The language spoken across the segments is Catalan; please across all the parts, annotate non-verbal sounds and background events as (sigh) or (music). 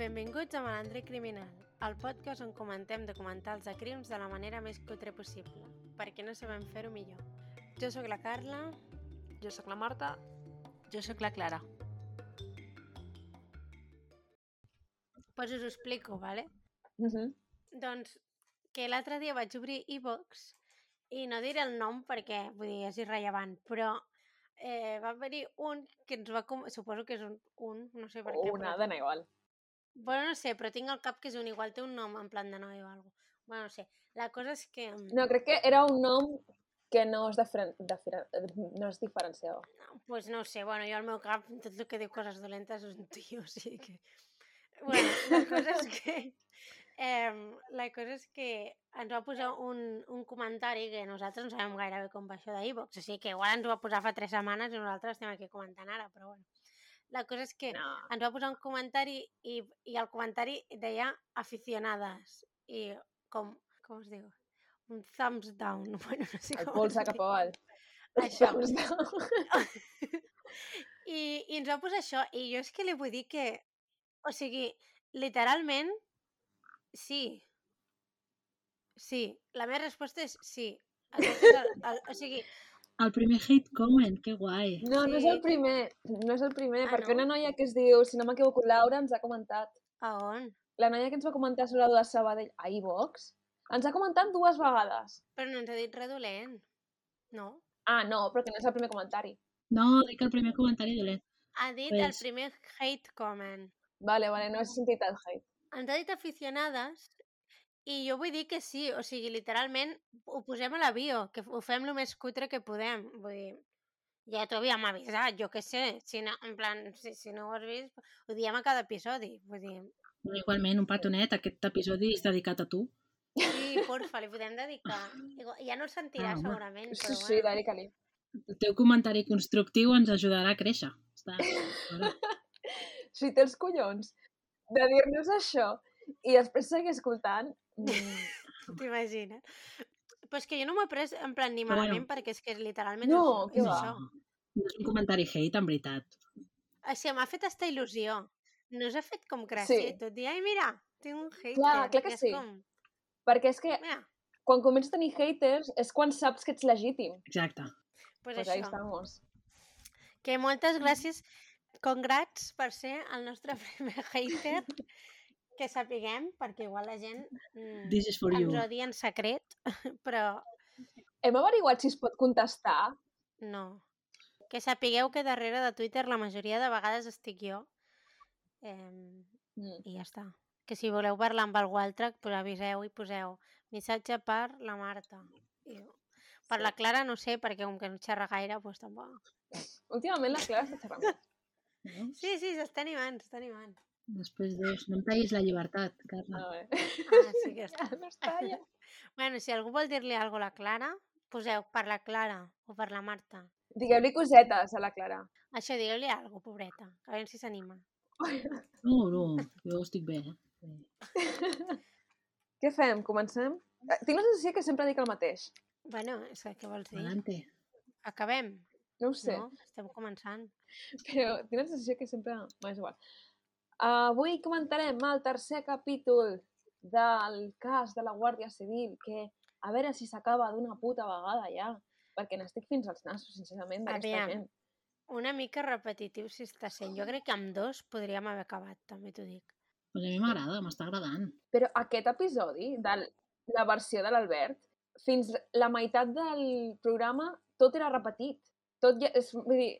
Benvinguts a Malandre Criminal, el podcast on comentem documentals de crims de la manera més cutre possible, perquè no sabem fer-ho millor. Jo sóc la Carla. Jo sóc la Marta. Jo sóc la Clara. Pues us ho explico, ¿vale? Uh -huh. Doncs que l'altre dia vaig obrir e-box i no diré el nom perquè vull dir, és irrellevant, però eh, va haver-hi un que ens va... com- Suposo que és un, un no sé per O què. una, però- dona igual. Bueno, no sé, però tinc al cap que és un igual, té un nom en plan de noi o alguna Bueno, no sé. La cosa és que... mm, No, crec que era un nom que no es, diferen, diferen, no es diferenciava. pues no ho sé, bueno, jo al meu cap, tot el que diu coses dolentes és un tio, (laughs) o sigui que... Bueno, la cosa és que... Eh, la cosa és que ens va posar un, un comentari que nosaltres no sabem gaire bé com va això d'e-box, o sigui que igual ens ho va posar fa tres setmanes i nosaltres estem aquí comentant ara, però bueno. La cosa és que No. ens va posar un comentari i, i el comentari deia aficionades i com, com es diu? Un thumbs down, (laughs) bueno, no sé El es cap avall. Això. I, I ens va posar això, i jo és que li vull dir que, o sigui, literalment, sí. Sí, la meva resposta és sí. És el, el, o sigui, El primer hate comment, que guai. No, no és el primer. No és el primer, Ah, perquè no? una noia que es diu, si no m'equivoco, Laura, ens ha comentat. a on? La noia que ens va comentar sobre el de Sabadell a iVox, ens ha comentat dues vegades. Però no ens ha dit res dolent. No? Ah, no, però que no és el primer comentari. No, dic el primer comentari dolent. Ha dit el Pues- primer hate comment. Vale, vale, no he sentit el hate. Ens ha dit aficionades i jo vull dir que sí, o sigui, literalment ho posem a la bio, que ho fem el més cutre que podem. Vull dir, ja t'ho havíem avisat, jo què sé, si no, en plan, si, si no ho has vist, ho diem a cada episodi. Vull dir, igualment, un petonet, aquest episodi és dedicat a tu. sí, porfa, li podem dedicar. Ja no el sentirà Ah, segurament, Sí, però sí, bueno. dedica-li. El teu comentari constructiu ens ajudarà a créixer. Està... Si (laughs) té els collons de dir-nos això i després seguir escoltant, (laughs) T'imagines? Però és que jo no m'ho he pres en plan ni Però bueno. malament perquè és que literalment No, és, és això. No és un comentari hate, en veritat. O sigui, m'ha fet esta il·lusió. No us ha fet com gràcia Sí. tot. I, ai, mira, tinc un hater. clar que I és sí. Com, perquè és que mira, quan comences a tenir haters és quan saps que ets legítim. Exacte. pues, Pues ahí això. estamos. Que moltes (laughs) gràcies, congrats per ser el nostre (laughs) primer hater que sapiguem, perquè igual la gent mm, This is for ens you. odia en secret, (laughs) però Hem averiguat si es pot contestar. no. Que sapigueu que darrere de Twitter la majoria de vegades estic jo. Eh, Mm. I ja està. Que si voleu parlar amb algú altre, pues aviseu i poseu missatge per la Marta. I per Sí. la Clara no sé, perquè com que no xerra gaire, doncs tampoc. Últimament la Clara està xerrant. (laughs) Sí, sí, s'està animant, s'està animant. Després dius, no em tallis la llibertat, Carla. A veure. Ah, sí (laughs) que està. Ja. (laughs) Bueno, si algú vol dir-li alguna a la Clara, poseu per la Clara o per la Marta. Digueu-li cosetes a la Clara. Això, digueu-li alguna cosa, pobreta, a veure si s'anima. (laughs) No, no, jo estic bé. eh? Què fem? Comencem? Eh, Tinc la sensació que sempre dic el mateix. Bueno, és que què vols dir? Adelante. Acabem, No ho sé, no? Estem començant. però tinc la sensació que sempre... M'és igual. Avui comentarem el tercer capítol del cas de la Guàrdia Civil, que a veure si s'acaba d'una puta vegada ja, perquè n'estic fins als nassos, sincerament, d'aquesta Aviam. gent. Una mica repetitiu si està sent. Jo crec que amb dos podríem haver acabat, també t'ho dic. Pues a mi m'agrada, m'està agradant. Però aquest episodi, de la versió de l'Albert, fins la meitat del programa tot era repetit. Tot ja, és, vull dir,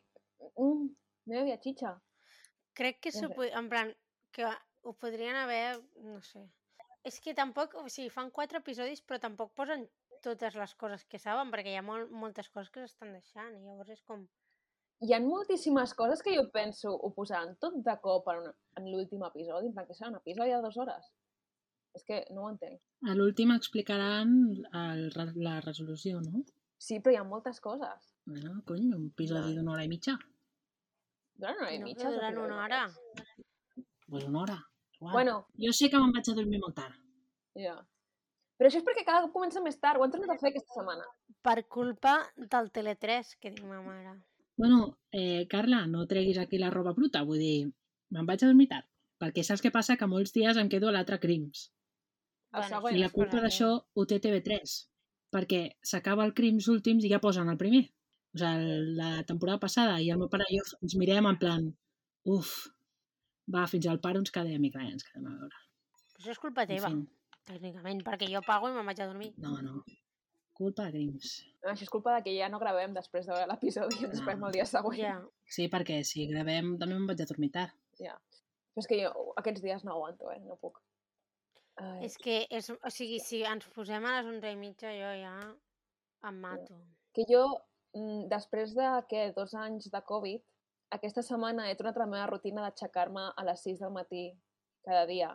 mm, no hi havia xitxa. Crec que, s'ho en plan, que ho podrien haver, no sé. És que tampoc, o sigui, fan quatre episodis, però tampoc posen totes les coses que saben, perquè hi ha molt, moltes coses que s'estan deixant, i llavors és com... Hi ha moltíssimes coses que jo penso ho posaran tot de cop en, en l'últim episodi, en plan que serà un episodi de dues hores. És que no ho entenc. A l'últim explicaran el, la resolució, no? Sí, però hi ha moltes coses. Bueno, cony, un episodi d'una hora i mitja. Duran una hora i No, mitja. que els duran episodis una hora. Pues una hora. Igual. Bueno, Jo sé que me'n vaig a dormir molt tard. ja. Però això és perquè cada cop comença més tard. Ho han tornat a fer aquesta setmana. Per culpa del Tele3, que diu ma mare. Bueno, eh, Carla, no treguis aquí la roba bruta, vull dir, me'n vaig a dormir tard. Perquè saps què passa? Que molts dies em quedo a l'altre Crims. Bueno. I la culpa d'això ho té TV3. Perquè s'acaba el Crims últims i ja posen el primer. O sigui, la temporada passada i el meu pare i jo ens mirem en plan uf, va, fins al pare ens quedem i clar, ens quedem a veure. Però això és culpa En teva, fi, tècnicament, perquè jo pago i me'n vaig a dormir. no, no. Culpa de Crims. Això és culpa de que ja no gravem després de l'episodi i ens esperem el dia següent. Ja. Sí, perquè si gravem també me'n vaig a dormir tard. Ja. Però és que jo aquests dies no aguanto, eh? No puc. Ai. És que, és, o sigui, si ens posem a les 11 i mitja, jo ja em mato. Que jo, després de que dos anys de Covid, aquesta setmana he tornat a la meva rutina d'aixecar-me a les 6 del matí cada dia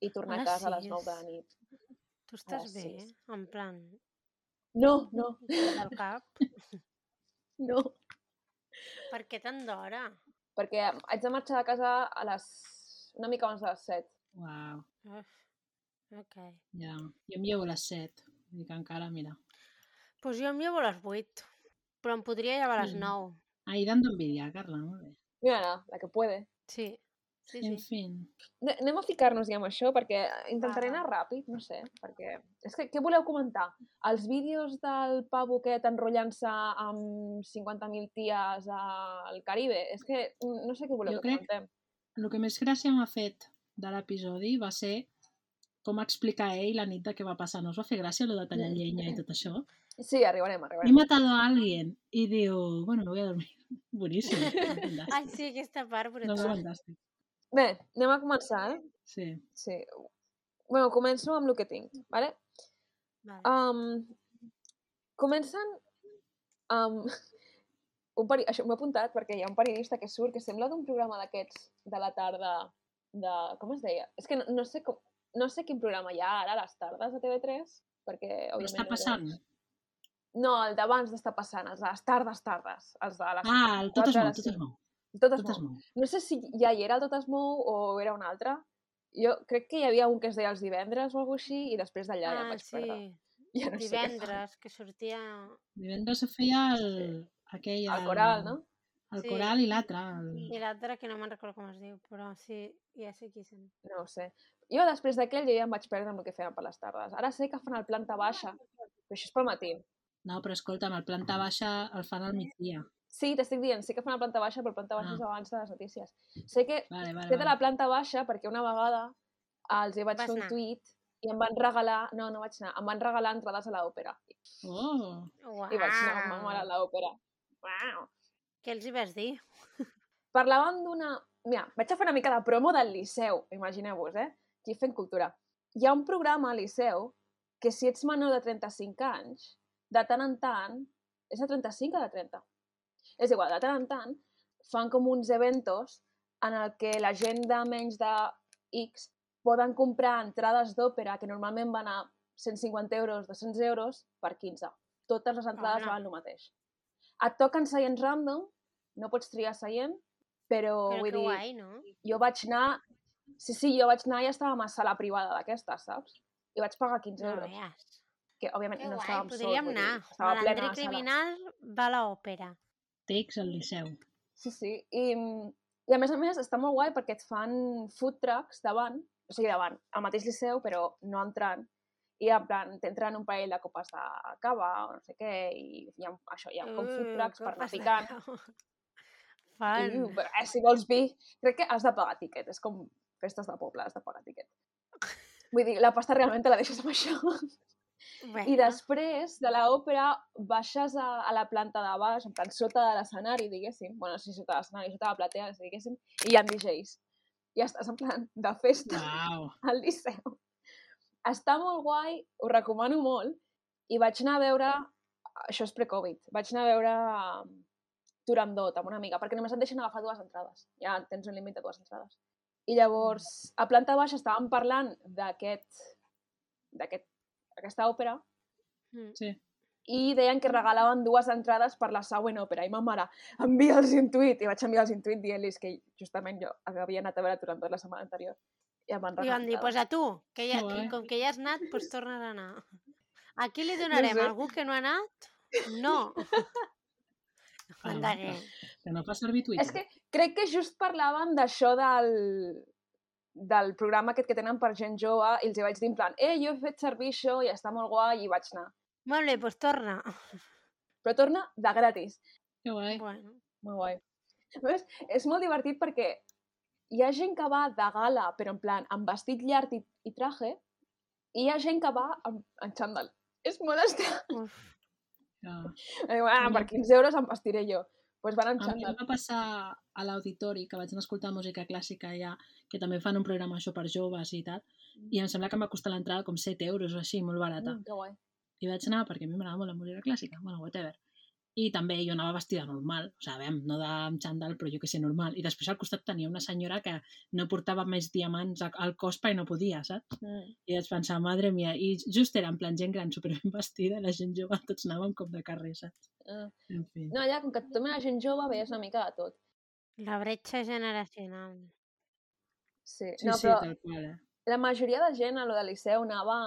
i tornar A a casa a les 9 de la 6? nit. Tu estàs bé, en plan, No, no, (laughs) del cap? (laughs) no. Per què tant d'hora? Perquè haig de marxar de casa a les... una mica abans de les 7. Uau, Uf. Ok. ja. Jo em llevo a les 7. Vull dir que encara, mira. Doncs pues jo em llevo a les 8, però em podria llevar a les Mm. 9. Ahí dando envidia, Carla, molt bé. Mira, la que puede. Sí, sí, En sí. fin. Ne- Anem a ficar-nos ja amb això, perquè intentaré Va, va. anar ràpid, no sé, perquè... És que, què voleu comentar? Els vídeos del pavo aquest enrotllant-se amb 50.000 ties al Caribe? És que no sé què voleu Jo que crec- comentem. El que més gràcia m'ha fet de l'episodi va ser com explicar ell la nit de què va passar. No us va fer gràcia lo de tallar llenya i tot això? Sí, arribarem, He arribarem. matado a alguien y digo, bueno, me voy a dormir. (laughs) Buenísimo. fantàstic. Ai, sí, aquesta part, No, brutal. fantàstic. Bé, anem a començar, eh? Sí. Sí. Bueno, començo amb el que tinc, vale? Vale. Um, comencen amb... (laughs) Un peri... Això m'ho he apuntat perquè hi ha un periodista que surt que sembla d'un programa d'aquests de la tarda de... Com es deia? És que no, no, sé com... no sé quin programa hi ha ara a les tardes de TV3 perquè, Però està no passant. veig. No, el d'abans d'estar passant, els de les tardes, tardes. Els de les... Ah, el tot es mou, tot es mou. Tot es Tot es mou. mou. No sé si ja hi era el Tot es mou o era un altre. Jo crec que hi havia un que es deia els divendres o alguna així i després d'allà ja em ah, vaig sí. perdre. (laughs) Ja no sé. Divendres, que sortia... Divendres se feia el... aquell... El coral, no? El Sí. coral i l'altre. El... I l'altre que no me'n recordo com es diu, però sí, ja sé qui són. No ho sé. Jo després d'aquell ja em vaig perdre amb el que feien per les tardes. Ara sé que fan el planta baixa, però això és pel matí. No, però escolta'm, el planta baixa el fan al migdia. Sí, t'estic dient, sé que fan el planta baixa, però planta baixa Ah. és abans de les notícies. Sé que Vale, vale, sé de vale. la planta baixa perquè una vegada els hi vaig Vas fer un anar? tuit i em van regalar... No, no vaig anar. Em van regalar entrades a l'òpera. Oh, Uau! I vaig anar amb ma mare a l'òpera. Uau! Què els hi vas dir? Parlàvem d'una... Mira, vaig a fer una mica de promo del Liceu, imagineu-vos, eh? Aquí fent cultura. Hi ha un programa al Liceu que si ets menor de 35 anys, de tant en tant... És de 35 o de 30? És igual, de tant en tant fan com uns eventos en el que la gent de menys de X poden comprar entrades d'òpera que normalment van a 150 euros, 200 euros, per 15. Totes les entrades Hola. valen el mateix. Et toquen seients random, no pots triar seient, però, Però vull dir, guai, no? jo vaig anar... Sí, sí, jo vaig anar i estàvem a sala privada d'aquesta, saps? I vaig pagar 15 No euros. veus. Que, òbviament, Que no guai, estàvem sols, podríem dir, anar. sala. criminal va a l'òpera. text al Liceu. Sí, sí. I, I a més a més està molt guai perquè et fan food trucks davant, o sigui, davant, al mateix liceu, però no entrant. I en plan, t'entren un parell de copes de cava o no sé què, i hi ha, això, hi ha com food Uh, trucks per anar picant. Fan. I, però, eh, si vols vi, crec que has de pagar tiquet, és com festes de poble, has de pagar tiquet. Vull dir, la pasta realment te la deixes amb això. I Bueno, després de l'òpera baixes a, a la planta de baix, en plan sota de l'escenari, diguéssim. bueno, no sé si sota de l'escenari, sota de la platea, diguéssim. I hi ha DJs. I estàs en plan de festa Uau. (laughs) al Liceu. Està molt guai, ho recomano molt. I vaig anar a veure, això és pre-Covid, vaig anar a veure um, Turandot amb una amiga, perquè només et deixen agafar dues entrades. Ja tens un límit de dues entrades. I llavors, a planta baixa estàvem parlant d'aquest d'aquest aquesta òpera mm. Sí. i deien que regalaven dues entrades per la següent òpera. I ma mare, envia'ls un tuit. I vaig enviar-los un tuit dient-los que justament jo havia anat a veure Turandot la setmana anterior. I em van I regalar van dir, pues a tu, que ja, Que guai. com que ja has anat, pues tornes a anar. A qui li donarem? sé. A algú que no ha anat? No. (laughs) Ah. Que no fa servir Twitter. És que crec que just parlaven d'això del... del programa aquest que tenen per gent jove i els hi vaig dir en plan, eh, jo he fet servir això i està molt guai i vaig anar. Molt bé, doncs torna. Però torna de gratis. Que guai. Bueno, Molt guai. Més, és molt divertit perquè hi ha gent que va de gala, però en plan, amb vestit llarg i, i traje, i hi ha gent que va amb, en xandall. És molt estrany. uf. Ja. Diu, ah, per 15 euros em vestiré jo. Pues van A mi em va passar a l'auditori, que vaig anar a escoltar música clàssica allà, que també fan un programa això per joves i tal, i em sembla que em va costar l'entrada com 7 euros o així, molt barata. Mm, que guai. I vaig anar perquè a mi m'agrada molt la música clàssica, bueno, whatever. I també jo anava vestida normal, o sigui, veiem, no de xandall, però jo que sé, normal. I després al costat tenia una senyora que no portava més diamants al cos i no podia, saps? Mm. I vaig pensar, madre mia, i just era en plan gent gran superben vestida, la gent jove, tots anàvem com de carrer, saps? Ah. En fi. No, allà, com que també la gent jove, veies una mica de tot. La bretxa generacional. Sí, Sí, no, sí, però tal qual, eh? la majoria de gent a lo de liceu anava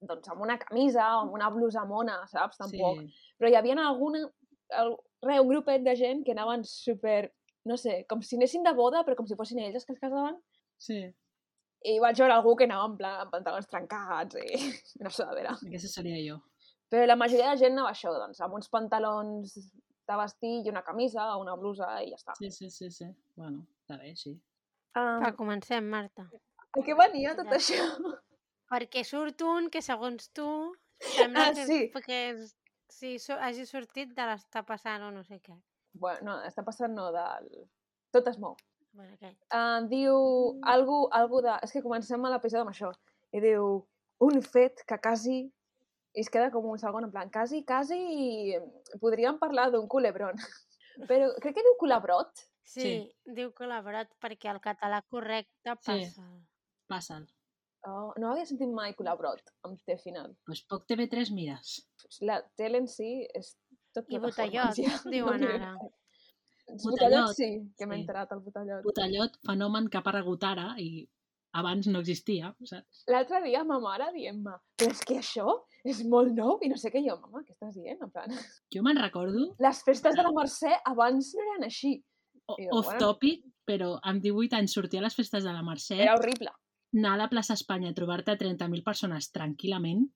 doncs, amb una camisa o amb una blusa mona, saps? Tampoc. Sí. Però hi havia alguna, el, re, un grupet de gent que anaven super, no sé, com si anessin de boda, però com si fossin ells els que es casaven. Sí, I vaig veure algú que anava en plan amb pantalons trencats i (laughs) una sudadera. aquesta seria jo. Però la majoria de gent anava això, doncs, amb uns pantalons de vestir i una camisa o una blusa i ja està. Sí, sí, sí, sí. Bueno, està bé, sí. Um, Va, comencem, Marta. a què venia tot Ja. això? Perquè surt un que, segons tu, sembla Ah, que, sí. que és, sí, so, hagi sortit de l'estar passant o no sé què. Bueno, no, està passant no del... Tot es mou. Bueno, aquest. Uh, diu algú, algú de... És que comencem l'episodi amb això. I diu un fet que quasi... I es queda com un segon, en plan, quasi, quasi podríem parlar d'un culebron. (laughs) Però crec que diu culebrot. Sí, Sí. diu col·laborat perquè el català correcte Sí. passa. Oh, no havia sentit mai culebrot amb T final. Pues poc TV3 mires. La tele en si és tot I botellot, ja. diuen ara. Botellot, Botellot, sí, que m'he sí. enterat, el botellot. Botellot, fenomen que ha aparegut ara i abans no existia, saps? L'altre dia ma mare dient-me, però és que això és molt nou i no sé què jo, mama, què estàs dient? En plan, (laughs) Jo me'n recordo, les festes de la Mercè abans no eren així. o- off bueno. topic, però amb 18 anys sortir a les festes de la Mercè, Era horrible. Anar a la plaça Espanya a trobar-te 30.000 persones tranquil·lament,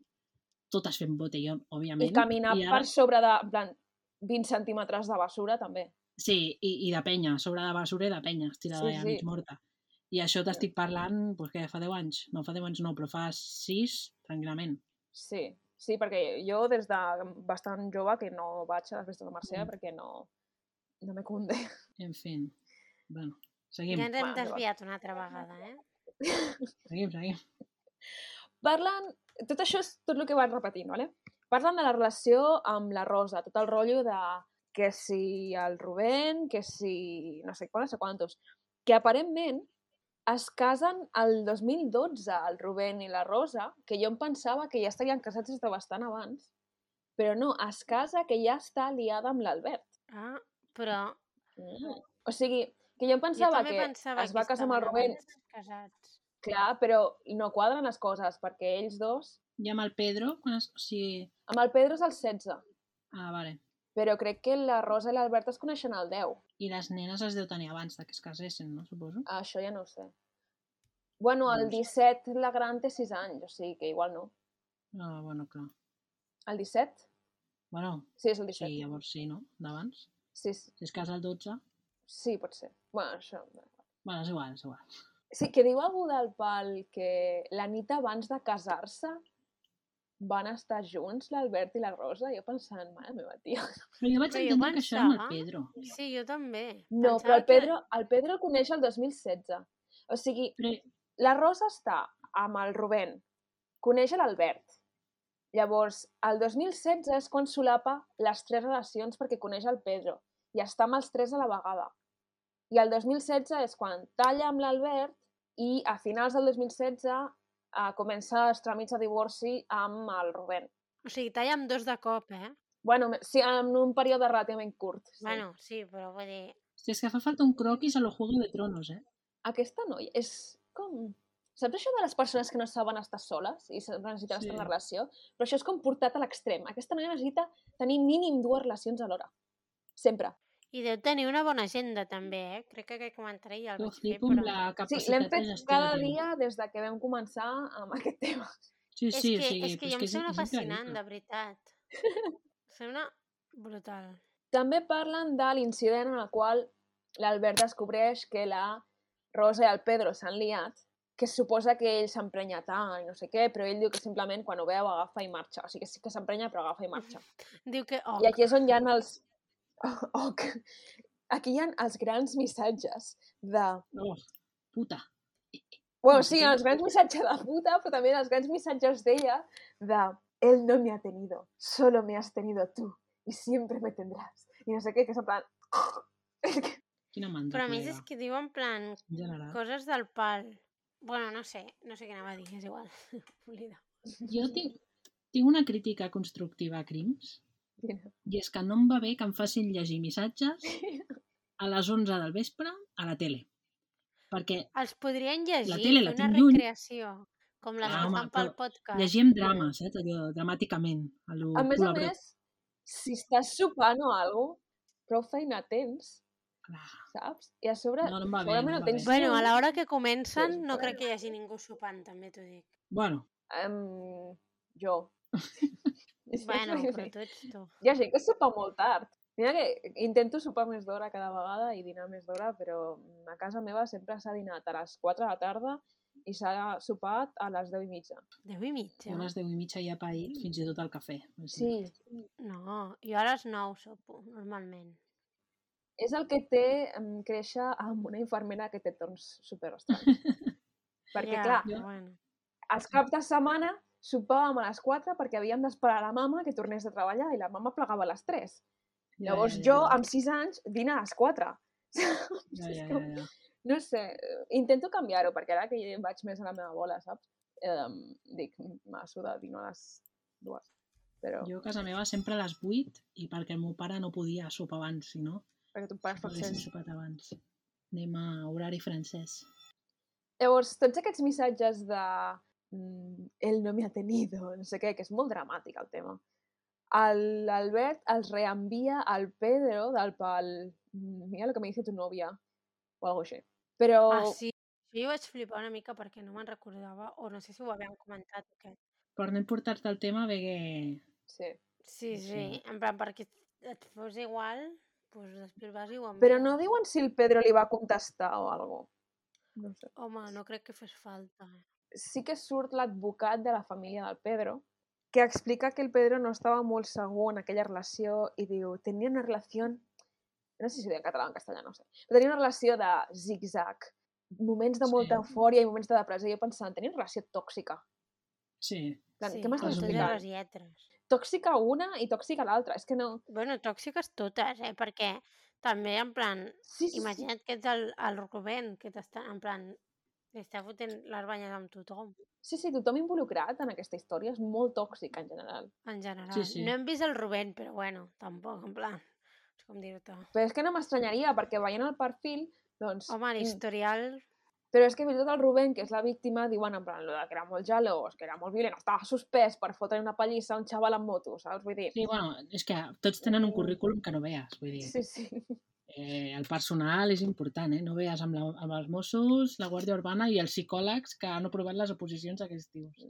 totes fent botellón, I òbviament. caminar i ara- per sobre de, en plan, 20 centímetres de basura, també. Sí, i, i de penya, sobre de basura i de penya, estirada Sí, sí, ja sí. mig morta. I això t'estic parlant, doncs què, fa 10 anys? No, fa 10 anys no, però fa 6, tranquil·lament. Sí, sí, perquè jo des de bastant jove que no vaig a les festes de la Mercè Mm. perquè no, no me cunde. En fi, bueno, seguim, Ja ens hem Bueno, desviat una altra vegada, eh? (laughs) seguim, seguim. Parlen, tot això és tot el que van repetint, ¿vale? Parlen de la relació amb la Rosa, tot el rotllo de que si el Rubén, que si no sé quants, no sé quantos, que aparentment es casen el 2012, el Rubén i la Rosa, que jo em pensava que ja estarien casats des de bastant abans, però no, es casa que ja està liada amb l'Albert. Ah, però Mm. O sigui, que jo em jo pensava també que pensava es que va casar amb el Rubén, casats. Clar, però no quadren les coses, perquè ells dos... I amb el Pedro, quan es... o sigui... Amb el Pedro és el 16, Ah, vale. però crec que la Rosa i l'Albert es coneixen al 10. I les nenes es deu tenir abans de que es casessin, no? Suposo. Ah, Això ja no ho sé. Bueno, el Doncs- 17 la gran té 6 anys, o sigui que igual no. Ah, bueno, clar. El 17? Bueno, Sí, és el 17. sí, llavors sí, no? D'abans. Sí, sí, Si es casa el 12... sí, pot ser. Bueno, això... Bueno, és igual, és igual. Sí, que diu algú del pal que la nit abans de casar-se van estar junts, l'Albert i la Rosa, jo pensant, mare meva, tia. Però jo vaig Però jo entendre que això era amb el Pedro. Sí, jo també. No, Pensava però el que- Pedro, el Pedro el coneix el 2016. O sigui, Però la Rosa està amb el Rubén, coneix l'Albert. Llavors, el 2016 és quan solapa les tres relacions perquè coneix el Pedro i està amb els tres a la vegada. I el 2016 és quan talla amb l'Albert i a finals del 2016 uh, comença els tràmits de divorci amb el Rubén. O sigui, talla amb dos de cop, eh? Bueno, sí, en un període relativament curt. Sí. Bueno, sí, però vull dir... si és que fa falta un croquis a lo Juego de Tronos, eh? Aquesta noia és com... Saps això de les persones que no saben estar soles i necessiten Sí. estar en una relació? Però això és com portat a l'extrem. Aquesta noia necessita tenir mínim dues relacions alhora. Sempre. I deu tenir una bona agenda, també, eh? Crec que aquest comentari ja el vaig fer, però... la Sí, l'hem fet cada dia des de que vam començar amb (laughs) aquest tema. Sí, És sí, que, o sigui, és que jo em és, sembla és fascinant, increïble. de veritat. (laughs) Sembla brutal. També parlen de l'incident en el qual l'Albert descobreix que la Rosa i el Pedro s'han liat, que suposa que ell s'emprenya tant i no sé què, però ell diu que simplement quan ho veu agafa i marxa. O sigui que sí que s'emprenya però agafa i marxa. Diu que... Oh, I aquí és on hi ha els... (laughs) Oh, oh, aquí hi ha els grans missatges de... Oh, puta. Bueno, No sí, els grans missatges de puta, però també els grans missatges d'ella de él no me ha tenido, solo me has tenido tú y siempre me tendrás. I no sé què, que és en plan... (laughs) Quina mandra, però a més és que diu en plan en general. coses del pal. Bueno, no sé, no sé què anava a dir, és igual. (laughs) Oblida. Jo tinc, tinc una crítica constructiva a Crims, Mira. i és que no em va bé que em facin llegir missatges a les 11 del vespre a la tele. Perquè Els podrien llegir, tele la una lluny. recreació, com les Ah, que fan pel podcast. llegíem drames, eh, allò, dramàticament. A lo A més a més, si estàs sopant o alguna cosa, prou feina tens, Clar. saps? I a sobre, No, no bé, segurament no no tens. Bueno, a l'hora que comencen no crec que hi hagi ningú sopant, també t'ho dic. Bueno, Um, jo. (laughs) Bueno, però tu ets tu. Hi ha gent que sopa molt tard. Mira que intento sopar més d'hora cada vegada i dinar més d'hora, però a casa meva sempre s'ha dinat a les 4 de la tarda i s'ha sopat a les 10 i mitja. Deu i mitja? a les 10 i mitja ja he paït fins i tot el cafè. O sigui, Sí, No, jo a les 9 sopo, normalment. és el que té créixer amb una infermera que té torns superestranys. (laughs) Perquè, Ja, clar, Bueno. els caps de setmana sopàvem a les 4 perquè havíem d'esperar la mama que tornés de treballar i la mama plegava a les 3. ja, Llavors ja, ja, jo, ja. amb 6 anys, dina a les 4. (laughs) Ja, És ja, ja, ja. No sé, intento canviar-ho, perquè ara que vaig més a la meva bola, saps? Eh, dic, m'ha sudat dinar a les dues. Però, Jo a casa meva sempre a les 8 i perquè el meu pare no podia sopar abans, si no, perquè tu pares no haguéssim francès. sopat abans. Anem a horari francès. Llavors, tots aquests missatges de mm, él no me ha tenido, no sé què, que és molt dramàtic el tema. El- L'Albert els reenvia al Pedro del pal "Mm, mira lo que me dice tu novia o algo així. Però Ah, sí. Jo hi vaig flipar una mica perquè no me'n recordava, o no sé si ho havíem comentat o què. Per no portar-te el tema, ve que... sí. Sí, Sí. sí, en plan, perquè et fos igual, doncs després vas i ho envies. Però no diuen si el Pedro li va contestar o algo. No sé. Home, no crec que fes falta. Sí que surt l'advocat de la família del Pedro, que explica que el Pedro no estava molt segur en aquella relació i diu, tenia una relació, no sé si ho diu en català o en castellà, no sé, però tenia una relació de zig-zag, moments de molta Sí. eufòria i moments de depressió. Jo pensant, tenia una relació tòxica. Sí, plan, sí, què m'estàs explicant? les lletres. Tòxica una i tòxica l'altra. És que no... Bueno, tòxiques totes, eh? Perquè també, en plan, Sí, sí, sí. imagina't que ets el, el Rubén, que t'està, en plan, està fotent les banyes amb tothom, Sí, sí, tothom involucrat en aquesta història és molt tòxic en general. en general. Sí, sí. No hem vist el Rubén, però bueno, tampoc, en plan, sé com dir-te. Però és que no m'estranyaria, perquè veient el perfil, doncs... Home, mm, l'historial... Però és que fins i tot el Rubén, que és la víctima, diuen en plan, lo de que era molt gelós, que era molt violent, estava suspès per fotre una pallissa a un xaval amb moto, saps? Vull dir... sí, bueno, és que tots tenen un currículum que no veas, vull dir, Sí, sí. Eh, el personal és important, eh? No veas amb, la, amb els Mossos, la Guàrdia Urbana i els psicòlegs que han aprovat les oposicions aquests tios.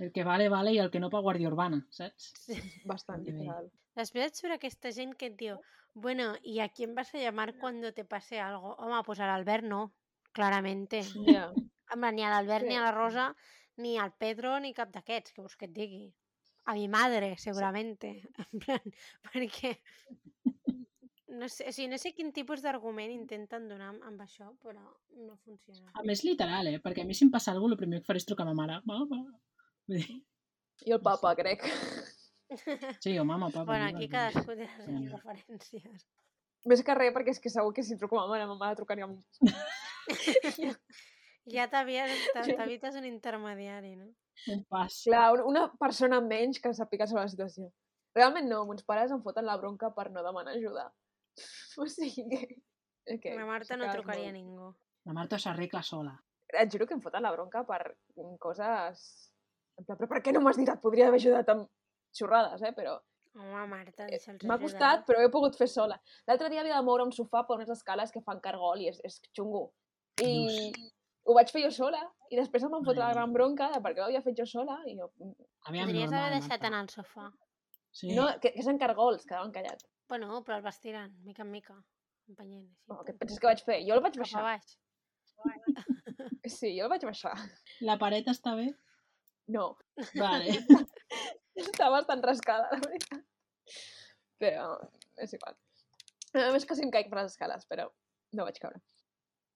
El que vale, vale, i el que no pa Guàrdia Urbana, saps? (laughs) Sí. Bastant literal. Després et surt aquesta gent que et diu bueno, ¿y a quién vas a llamar cuando te pase algo? Home, pues al Albert no, claramente. En plan, (laughs) ni a l'Albert, Sí. ni a la Rosa, ni al Pedro, ni cap d'aquests, que vols que et digui. A mi madre, seguramente. (laughs) En plan, perquè... No sé, o sigui, no sé quin tipus d'argument intenten donar amb, amb això, però no funciona. A més, literal, eh? Perquè a mi si em passa alguna cosa, el primer que faré és trucar a ma mare. Mama. I el papa, crec. Sí, o mama, papa. bueno, aquí cadascú té les seves preferències. Més que res, perquè és que segur que si truco a ma mare, ma mare trucaria a mi. (laughs) Ja t'evites (laughs) un intermediari, no? Un pas. Clar, un- una persona menys que sàpiga sobre la situació. Realment no, mons pares em foten la bronca per no demanar ajuda. (laughs) O sigui que... que La Marta no trucaria a molt. ningú. La Marta s'arregla sola. Et juro que em foten la bronca per coses... En plan, però per què no m'has dit? Et podria haver ajudat amb xorrades, eh? Però Home, Marta, deixa'ls M'ha costat, però ho he pogut fer sola. L'altre dia havia de moure un sofà per unes escales que fan cargol i és, és xungo. I ho vaig fer jo sola. I després em van fotre la gran bronca de per què ho havia fet jo sola. I jo, "Mm, Aviam, Podries haver deixat Marta. anar al sofà. Sí. no, que, que són cargols, quedaven callats. Bueno, però el vas tirant, mica en mica, empenyent. Així, Oh, què penses que vaig fer? Jo el vaig baixar. baix. (laughs) Sí, jo el vaig baixar. La paret està bé? No, Vale. (laughs) està bastant rascada, la veritat. Però és igual. A més quasi em caic per les escales, però no vaig caure.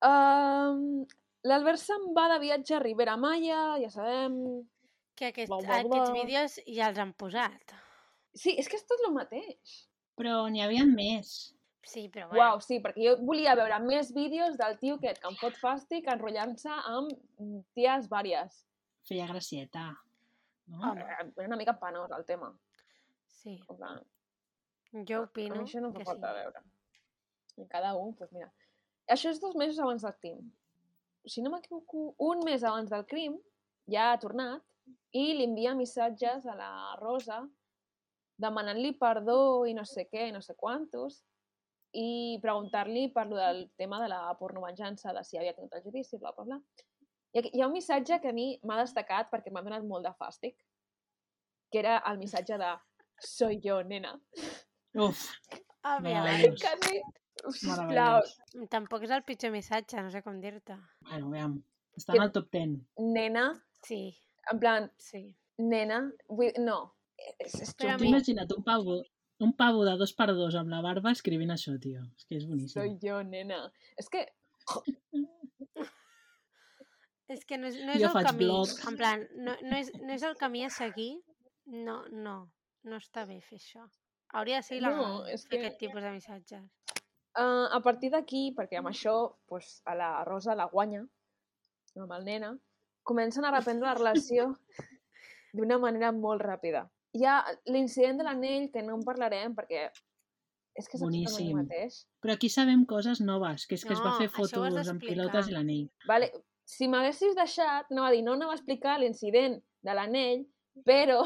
Um, L'Albert se'n va de viatge a Ribera Maya, ja sabem... Que aquest, Bla, bla, aquests bla. vídeos ja els han posat. Sí, és que és tot el mateix. Però n'hi havia més. Sí, però bueno. Uau, sí, perquè jo volia veure més vídeos del tio aquest que em fot fàstic enrotllant-se amb mm, ties vàries. Feia gracieta. No? Home. Eh, Era una mica penós el tema. Sí, En plan, jo opino això no fa que falta sí. veure. I cada un, doncs mira. Això és dos mesos abans del crim. Si no m'equivoco, un mes abans del crim ja ha tornat i li envia missatges a la Rosa demanant-li perdó i no sé què, no sé quantos, i preguntar-li per lo del tema de la pornovenjança, de si havia tingut el judici, bla, bla, bla. I hi ha un missatge que a mi m'ha destacat perquè m'ha donat molt de fàstic, que era el missatge de soy yo, nena. Uf, A veure. Quasi, sisplau, tampoc és el pitjor missatge, no sé com dir-te. Bueno, aviam. Està en el top 10. nena, Sí, en plan, sí. nena, vull, no, és, és Però xungo. mi- Imagina't un pavo, un pavo de dos per dos amb la barba escrivint això, tio. És que és boníssim. Soy yo, nena. És que, És que no és, no és Jo el faig camí, blog. en plan, no, no, és, no és el camí a seguir, no, no, no està bé fer això. Hauria de ser No, és fer que- aquest tipus de missatges. uh, a partir d'aquí, perquè amb això pues, a la Rosa la guanya, amb el nena, comencen a reprendre la relació (laughs) d'una manera molt ràpida. Hi ha l'incident de l'anell, que no en parlarem perquè és que és exactament el mateix. Però aquí sabem coses noves, que és que es va No, fer fotos amb pilotes i l'anell. Vale? Si m'haguessis deixat, anava a dir, no anava a explicar l'incident de l'anell, però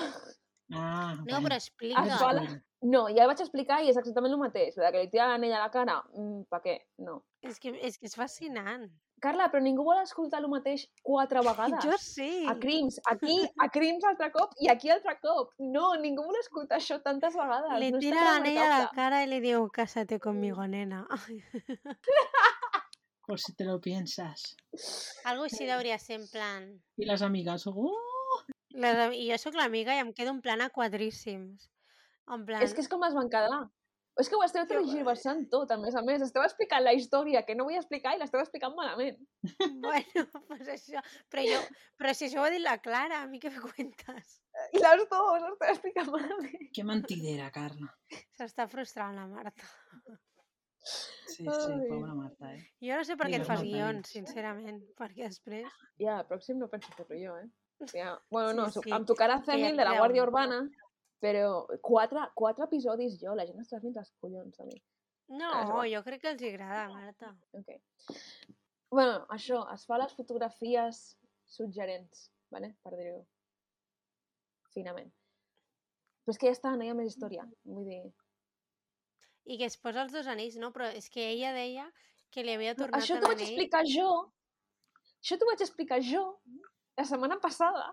Ah, No, però explica. Es la- no, ja el vaig explicar i és exactament el mateix. De que li tira l'anell a la cara, mm, per què? No. És que, és que és fascinant. Carla, però ningú vol escoltar el mateix quatre (laughs) vegades. Jo sí. A Crims, aquí, a Crims altre cop i aquí altre cop. No, ningú vol escoltar això tantes vegades. Le no tira l'anell a la cara y le digo, cásate conmigo, nena. (laughs) Por si te lo piensas. Algo així hauria ser en plan... I les amigues, oh, Les, I jo sóc l'amiga i em quedo en plan a quadríssims. En plan... És que és com es van quedar. És que ho esteu Que tergiversant tot, a més a més. Esteu explicant la història que no vull explicar i l'esteu explicant malament. Bueno, (laughs) pues això... Però, jo, però si això ho ha dit la Clara, a mi què me cuentes? I les dues esteu explicant malament. que mentidera, Carla. S'està frustrant la Marta. Sí, sí, Ai. pobra Marta, eh? Jo no sé per què et fas guions, sincerament, perquè després... Ja, el pròxim no penso fer-lo jo, eh? Ja. Bueno, no, sí, sí, em tocarà fer mil de la. Guàrdia Urbana, però quatre, quatre episodis jo, la gent està fent els collons a mi. No, igual. jo crec que els agrada, Marta. Ok. Bueno, això, es fa les fotografies suggerents, vale? per dir-ho finament. Però és que ja està, no hi ha més història. Vull dir... I que es posa els dos anells, no? Però és que ella deia que li havia No, tornat això t'ho vaig explicar jo. Això t'ho vaig explicar jo la setmana passada.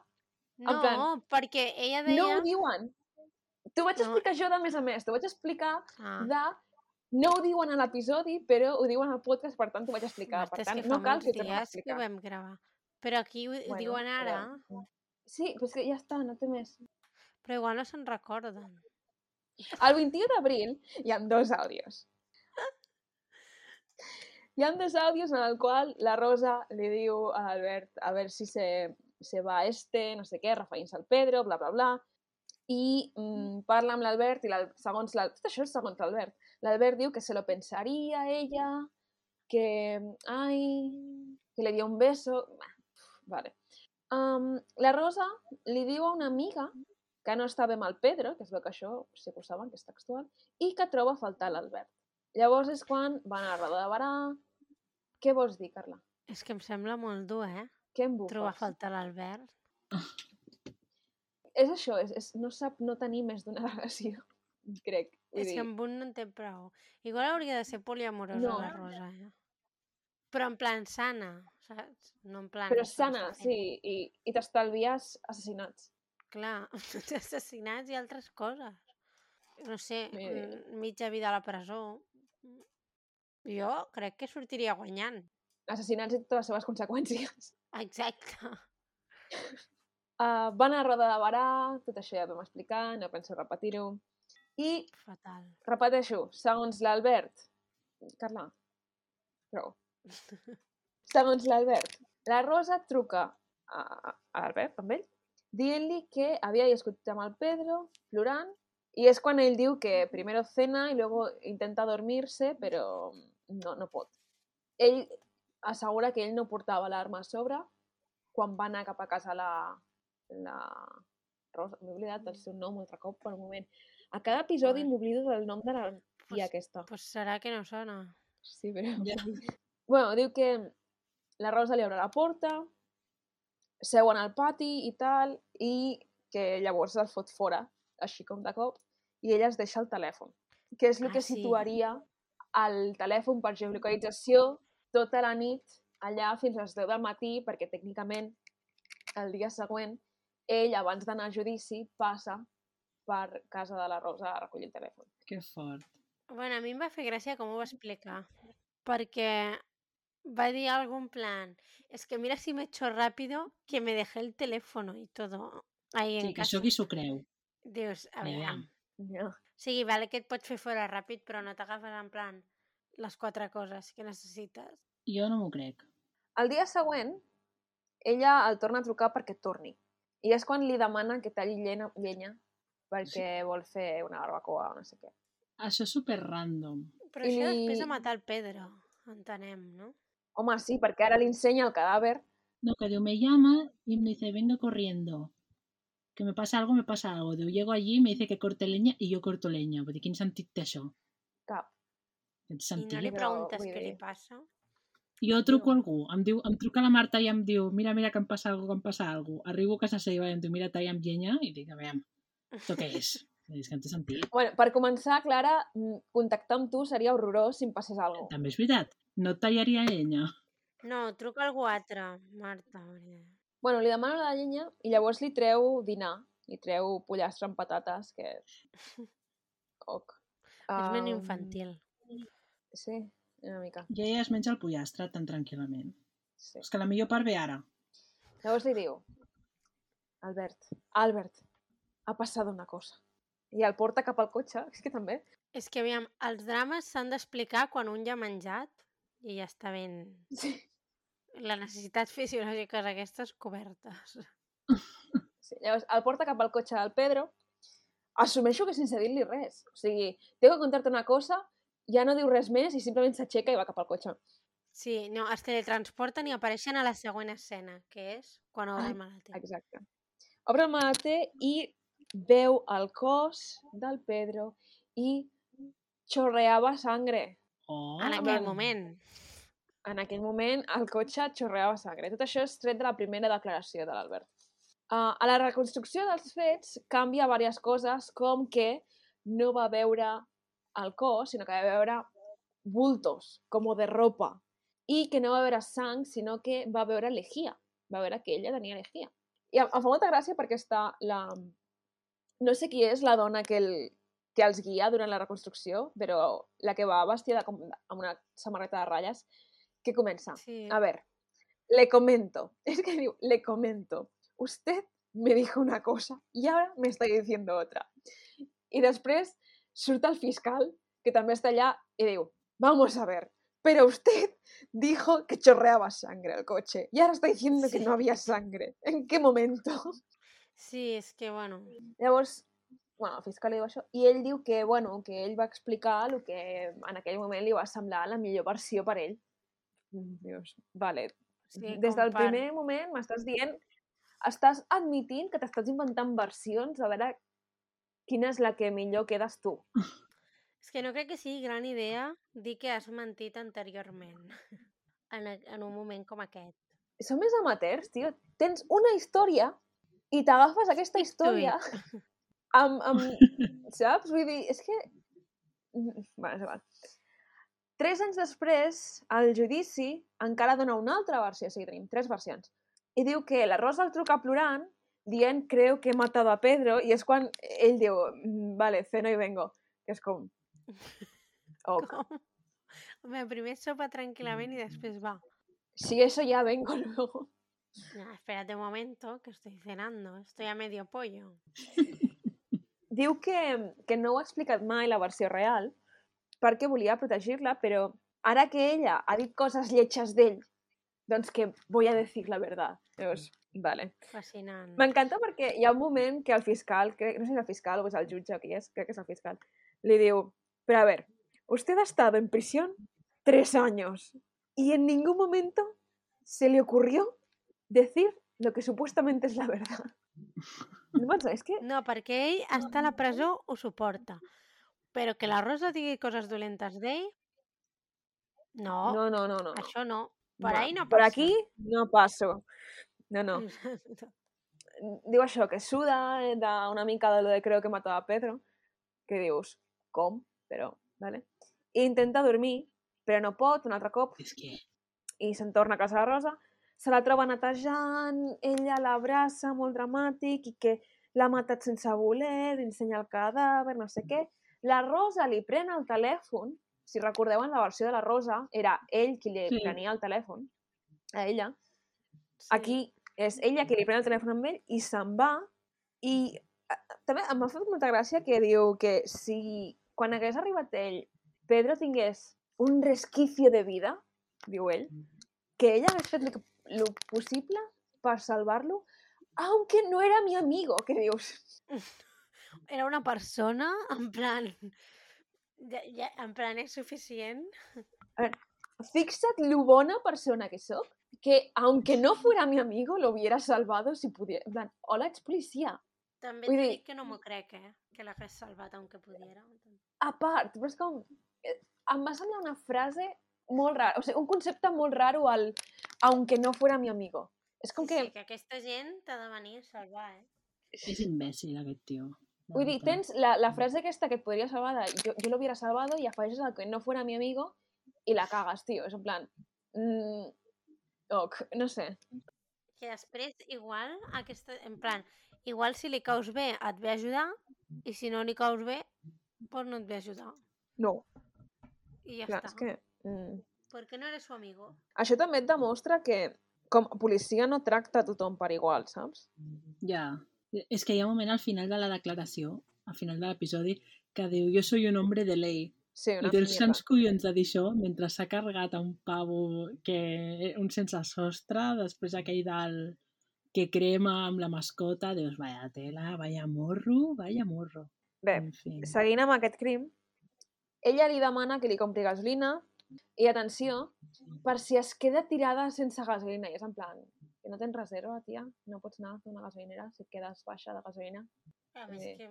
No, plan, perquè ella No deia... ho diuen. T'ho vaig No. explicar jo de més a més. T'ho vaig explicar Ah, de... No ho diuen a l'episodi, però ho diuen al podcast, per tant t'ho vaig explicar. Marta, per tant, no cal que ho tornem a dies que ho explicar. vam gravar. Però aquí ho Bueno, diuen ara, però- Sí, però és que ja està, no té més. però igual no se'n recorden. El 21 d'abril hi ha dos àudios. Hi ha dos àudios en el qual la Rosa li diu a Albert a veure si se, se va a este, no sé què, referint-se al Pedro, bla, bla, bla. I mm, parla amb l'Albert i la, segons la, tot això és segons l'Albert. L'Albert diu que se lo pensaria ella, que, ai, que le dio un beso... Bah, Vale. Um, la Rosa li diu a una amiga que no està bé amb el Pedro, que es veu que això sí que ho saben, que és textual, i que troba a faltar l'Albert. Llavors és quan van a la roda de barà... Què vols dir, Carla? És que em sembla molt dur, eh? Què em bufes? Trobar a faltar l'Albert. (laughs) És això, és, és, no sap no tenir més d'una (laughs) relació. crec. Vull És dir, que amb un no en té prou. Igual hauria de ser poliamorosa No. la Rosa, eh? Però en plan sana, saps? No en plan... però sana, sí, i, i t'estalvies assassinats. Clar, (laughs) assassinats i altres coses. No sé, idea. mm, mitja vida a la presó. Jo crec que sortiria guanyant. Assassinats i totes les seves conseqüències. Exacte. (laughs) Uh, van a roda de barà, tot això ja vam explicar, no penso repetir-ho. I Fatal. repeteixo, segons l'Albert... Carla, prou. (laughs) Segons l'Albert, la Rosa truca a, a l'Albert, amb ell, dient-li que havia escoltat amb el Pedro, plorant, i és quan ell diu que primero cena i luego intenta dormirse, però no, no pot. Ell assegura que ell no portava l'arma a sobre quan va anar cap a casa la, la Rosa. M'he oblidat del seu nom un altre cop per un moment. A cada episodi m'oblido del nom de la Pues- tia aquesta. Pues serà que no sona. Sí, però... Ja. (laughs) Bueno, diu que la Rosa li obre la porta, seuen al pati i tal, i que llavors el fot fora, així com de cop, i ella es deixa el telèfon, que és el Ah, que sí. situaria el telèfon per geolocalització tota la nit allà fins a les 10 del matí, perquè tècnicament el dia següent ell, abans d'anar a judici, passa per casa de la Rosa a recollir el telèfon. Que fort. Bueno, a mi em va fer gràcia com ho va explicar, perquè va dir algo en plan, es que mira si me echo rápido que me dejé el teléfono y todo ahí en Sí, que casa. això qui s'ho creu. Dius, a veure, Ja. o sigui, vale que et pots fer fora ràpid, però no t'agafes en plan les quatre coses que necessites. Jo no m'ho crec. El dia següent, ella el torna a trucar perquè torni. I és quan li demana que talli llenya, llenya perquè vol fer una barbacoa o no sé què. Això és super random. Però I això després de matar el Pedro, entenem, no? Home, sí, perquè ara li ensenya el cadàver. No, que diu, me llama y me dice, vengo corriendo. Que me pasa algo, me pasa algo. Diu, llego allí, me dice que corte leña y yo corto leña. Vull dir, quin sentit té això? Cap. Aquest I sentit. no li preguntes què li passa. Jo truco a algú, em, diu, em truca la Marta i em diu, mira, mira que em passa algo, que em passa algo. Arribo a casa seva i em diu, mira, talla amb llenya, i dic, a veure, això què és? (laughs) És que no té sentit. Bueno, per començar, Clara, mm, contactar amb tu seria horrorós si em passés alguna cosa. També és veritat, no et tallaria llenya. No, truca algú altre, Marta. Bueno, li demano la llenya i llavors li treu dinar. Li treu pollastre amb patates, que... (laughs) Ok. És ben infantil. Sí, una mica. I ella es menja el pollastre tan tranquil·lament. Sí. És que la millor part ve ara. Llavors li diu, Albert, Albert, ha passat una cosa. I el porta cap al cotxe, (laughs) és que també. És que, aviam, els drames s'han d'explicar quan un ja ha menjat i ja està ben... Sí. Les necessitats fisiològiques aquestes cobertes. sí. Llavors el porta cap al cotxe del Pedro, assumeixo que sense dir-li res. O sigui, tengo que contar-te una cosa, ja no diu res més i simplement s'aixeca i va cap al cotxe. Sí, no, es teletransporten i apareixen a la següent escena, que és quan obre Ah, el maleter. Exacte. Obre el maleter i veu el cos del Pedro i xorreava sangre. Oh, En aquell el- moment. En aquell moment el cotxe xorreava sangre. Tot això és tret de la primera declaració de l'Albert. Uh, a la reconstrucció dels fets canvia diverses coses, com que no va veure el cos, sinó que va veure bultos, com de ropa, i que no va veure sang, sinó que va veure lejía. Va veure que ella tenia lejía. I em, em fa molta gràcia perquè està la... No sé qui és la dona que, el, que els guia durant la reconstrucció, però la que va vestida com, amb una samarreta de ratlles, que comença. Sí. A ver, le comento. (laughs) Es que le comento. Usted me dijo una cosa y ahora me está diciendo otra. Y després surt el fiscal, que també està allà, i diu, vamos a ver, pero usted dijo que chorreaba sangre el coche y ahora está diciendo que Sí. no había sangre. ¿En qué momento? Sí, és que, bueno, Llavors, bueno, el fiscal li diu això, i ell diu que, bueno, que ell va explicar el que en aquell moment li va semblar la millor versió per ell. Mm, Dius, vale, sí, des del primer moment m'estàs dient, estàs admitint que t'estàs inventant versions a veure quina és la que millor quedes tu. És que no crec que sigui gran idea dir que has mentit anteriorment (laughs) en, a- en un moment com aquest. Som més amateurs, tio. Tens una història i t'agafes aquesta història, (laughs) Amb, amb, (laughs) saps? Vull dir, és que... Va, és igual. Tres anys després, al judici, encara dona una altra versió, o sigui, tenim tres versions. I diu que la Rosa el truca plorant, dient creo que he matado a Pedro, i és quan ell diu, "Mm, vale, ceno y vengo. Que és com... (laughs) Ok. Com? Home, primer sopa tranquil·lament i després va. Si eso ya vengo (laughs) luego. No, espérate un momento, que estoy cenando. Estoy a medio pollo. Diu que, que no ho ha explicat mai la versió real perquè volia protegir-la, però ara que ella ha dit coses lletges d'ell, doncs que voy a decir la verdad. Llavors, vale. Fascinant. M'encanta perquè hi ha un moment que el fiscal, crec, no sé si és el fiscal o és el jutge o qui és, crec que és el fiscal, li diu, pero a ver, usted ha estado en prisión tres años y en ningún momento se le ocurrió decir lo que supuestamente es la verdad. No és que... No, perquè ell està a la presó, ho suporta. Però que la Rosa digui coses dolentes d'ell... No, No, no, no, no. això no. Per Va, ahí no Per passa. aquí no passo. No, no. (laughs) Diu això, que suda eh, d'una mica de lo de creo que matava a Pedro, que dius, com? Però, vale. I intenta dormir, però no pot, un altre cop, És que... i se'n torna a casa de Rosa, se la troba netejant, ella l'abraça, molt dramàtic, i que l'ha matat sense voler, li ensenya el cadàver, no sé què. La Rosa li pren el telèfon, si recordeu en la versió de la Rosa, era ell qui li Sí. prenia el telèfon, a ella. Sí. Aquí és ella qui li pren el telèfon amb ell i se'n va, i també em va fer molta gràcia que diu que si quan hagués arribat ell, Pedro tingués un resquicio de vida, diu ell, que ella hagués fet que- lo possible per salvar-lo, aunque no era mi amigo, que dius. (laughs) Era una persona, en plan... Ja, ja, en plan, és suficient. Fixa't lo bona persona que sóc, que aunque no fuera mi amigo, lo hubiera salvado si pudiera. En plan, hola, ets policia. També Vull t'he dir- dit que no m'ho crec, eh? Que l'hagués salvat, aunque pudiera. A part, però és com... eh, Em va semblar una frase molt rara, o sigui, un concepte molt raro al aunque no fuera mi amigo. És com Sí, que, sí, que aquesta gent t'ha de venir a salvar, eh? És imbècil, aquest tio. vull dir, tens la, la frase aquesta que et podria salvar de yo, yo lo hubiera salvado i afegeixes el que no fuera mi amigo i la cagues, tio. És en plan... Mm, ok, no sé. Que després, igual, aquesta, en plan, igual si li caus bé et ve a ajudar i si no li caus bé, doncs no et ve a ajudar. No, I ja clar, està. és que... Mm. Perquè no eres su amigo. Això també et demostra que com a policia no tracta a tothom per igual, saps? Ja. És que hi ha un moment al final de la declaració, al final de l'episodi, que diu jo soy un hombre de ley. Sí, I mierda. sants collons de dir això mentre s'ha carregat a un pavo que un sense sostre, després aquell del que crema amb la mascota, dius, vaya tela, vaya morro, vaya morro. Bé, En fi. seguint amb aquest crim, ella li demana que li compri gasolina i, atenció, per si es queda tirada sense gasolina. I és en plan, que no tens reserva, tia, no pots anar a fer una gasolinera si et quedes baixa de gasolina. A més Sí. que,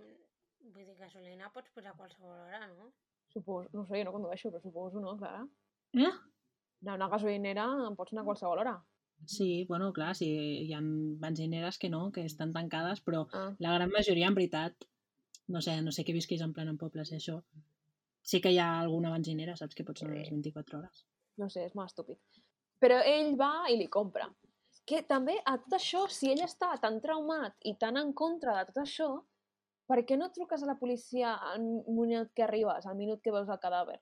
vull dir, gasolina pots posar a qualsevol hora, no? Suposo, no sé, jo no condueixo, però suposo, no, Clara? Eh? Anar a una gasolinera pots anar a qualsevol hora. Sí, bueno, clar, sí, hi ha benzineres que no, que estan tancades, però Ah. la gran majoria, en veritat, no sé, no sé que visquis en plan en pobles i això, sí que hi ha alguna benzinera, saps, que pots anar a les Sí. 24 hores. No sé, és molt estúpid. Però ell va i li compra. Que també a tot això, si ell està tan traumat i tan en contra de tot això, per què no truques a la policia al minut que arribes, al minut que veus el cadàver?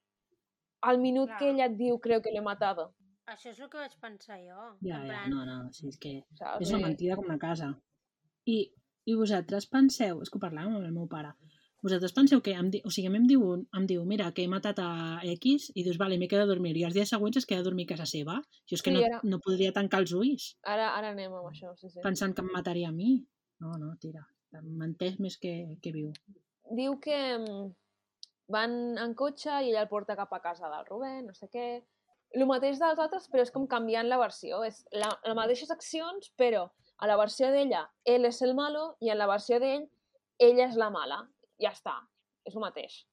Al minut que Clar. ella et diu creo que l'he matado. Això és el que vaig pensar jo. Ja, ja, plan, no, no, sí, és que Saps? és una mentida com una casa. I, i vosaltres penseu, és que ho parlàvem amb el meu pare, vosaltres penseu que, em di, o sigui, a mi em diu, em diu, mira, que he matat a X i dius, vale, m'he quedat a dormir. I els dies següents es queda a dormir a casa seva. Jo és que Sí, no, era- no podria tancar els ulls Ara, ara anem amb això, sí, sí. pensant que em mataria a mi. No, no, tira. Menteix més que, que viu. Diu que mm, van en cotxe i ella el porta cap a casa del Rubén, no sé què. El mateix dels altres, però és com canviant la versió. És la, les mateixes accions, però a la versió d'ella, ell és el malo i en la versió d'ell, ella és la mala. Ja està. És el mateix.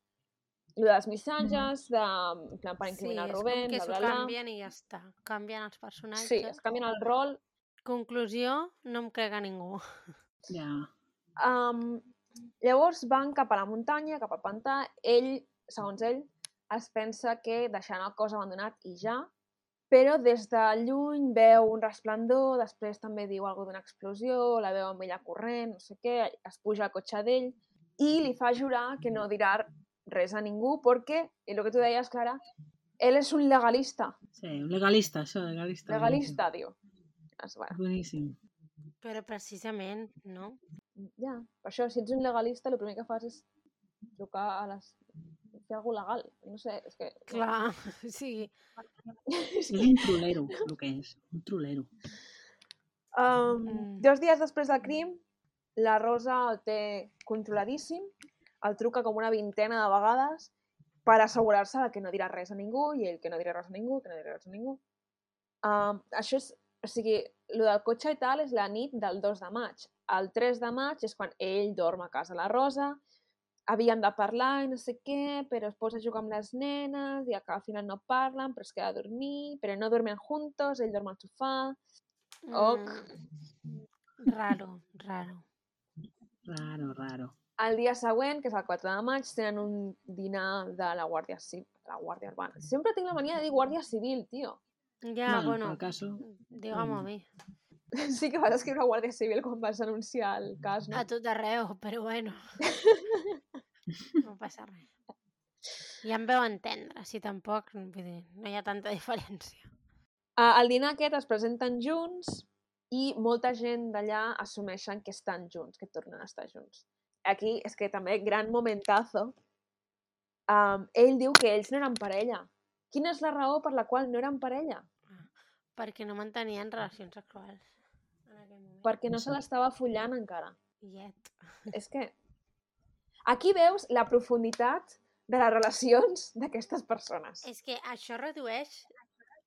Lo dels missatges, de, en plan, per incriminar sí, el Rubén, és com que bla, s'ho bla, bla. canvien i ja està. Canvien els personatges. Sí, es canvien el rol. Conclusió, no em crec a ningú. Ja. Um, Llavors van cap a la muntanya, cap al pantà. Ell, segons ell, es pensa que deixaran el cos abandonat i ja, però des de lluny veu un resplendor, després també diu alguna d'una explosió, la veu amb ella corrent, no sé què, es puja al cotxe d'ell i li fa jurar que no dirà res a ningú perquè, i el que tu deies, Clara, ell és un legalista. Sí, un legalista, això, legalista. Legalista, diu. Es, bueno, Boníssim. Però precisament, no? Ja, per això, si ets un legalista, el primer que fas és trucar a les... fer alguna legal. No sé, és que... Clar, (laughs) sí. És un trolero, el que és. Un trolero. Um. Dos dies després del crim, la Rosa el té controladíssim, el truca com una vintena de vegades per assegurar-se de que no dirà res a ningú i ell que no dirà res a ningú, que no dirà res a ningú. Um, això és, o sigui, el del cotxe i tal és la nit del 2 de maig. El 3 de maig és quan ell dorm a casa la Rosa, havien de parlar i no sé què, però es posa a jugar amb les nenes i al final no parlen, però es queda a dormir, però no duermen juntos, ell dorm al sofà, Ok. Mm, raro, raro. Raro, raro. El dia següent, que és el 4 de maig, tenen un dinar de la Guàrdia Civil, la Guàrdia Urbana. Sempre tinc la mania de dir Guàrdia Civil, tio. Ja, bueno, bueno, caso... digue-m'ho a mi. (laughs) Sí que vas escriure Guàrdia Civil quan vas anunciar el cas, no? A tot arreu, però bueno. (laughs) No passa res. Ja em veu entendre, si tampoc, vull dir, no hi ha tanta diferència. Uh, al dinar aquest es presenten junts i molta gent d'allà assumeixen que estan junts, que tornen a estar junts. Aquí és que també, gran momentazo, um, ell diu que ells no eren parella. Quina és la raó per la qual no eren parella? Perquè no mantenien relacions sexuals en aquell moment. Perquè no se l'estava follant encara. Yet. És que aquí veus la profunditat de les relacions d'aquestes persones. És que això redueix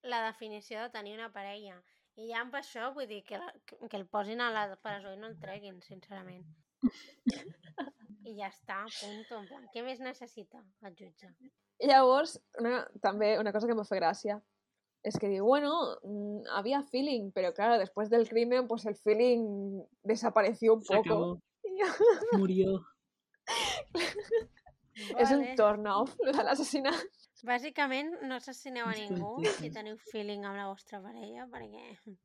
la definició de tenir una parella. I ja amb això vull dir que, la- que el posin a la presó i no el treguin, sincerament. (laughs) I ja està, punt. En plan, què més necessita el jutge? Llavors, una, també una cosa que me fa gràcia és que diu, bueno, mm, había feeling, pero claro, después del crimen, pues el feeling desapareció un Se poco. acabó. (laughs) Murió. (laughs) És un turn off, de l'assassinat. Bàsicament, no assassineu a ningú si teniu feeling amb la vostra parella, perquè...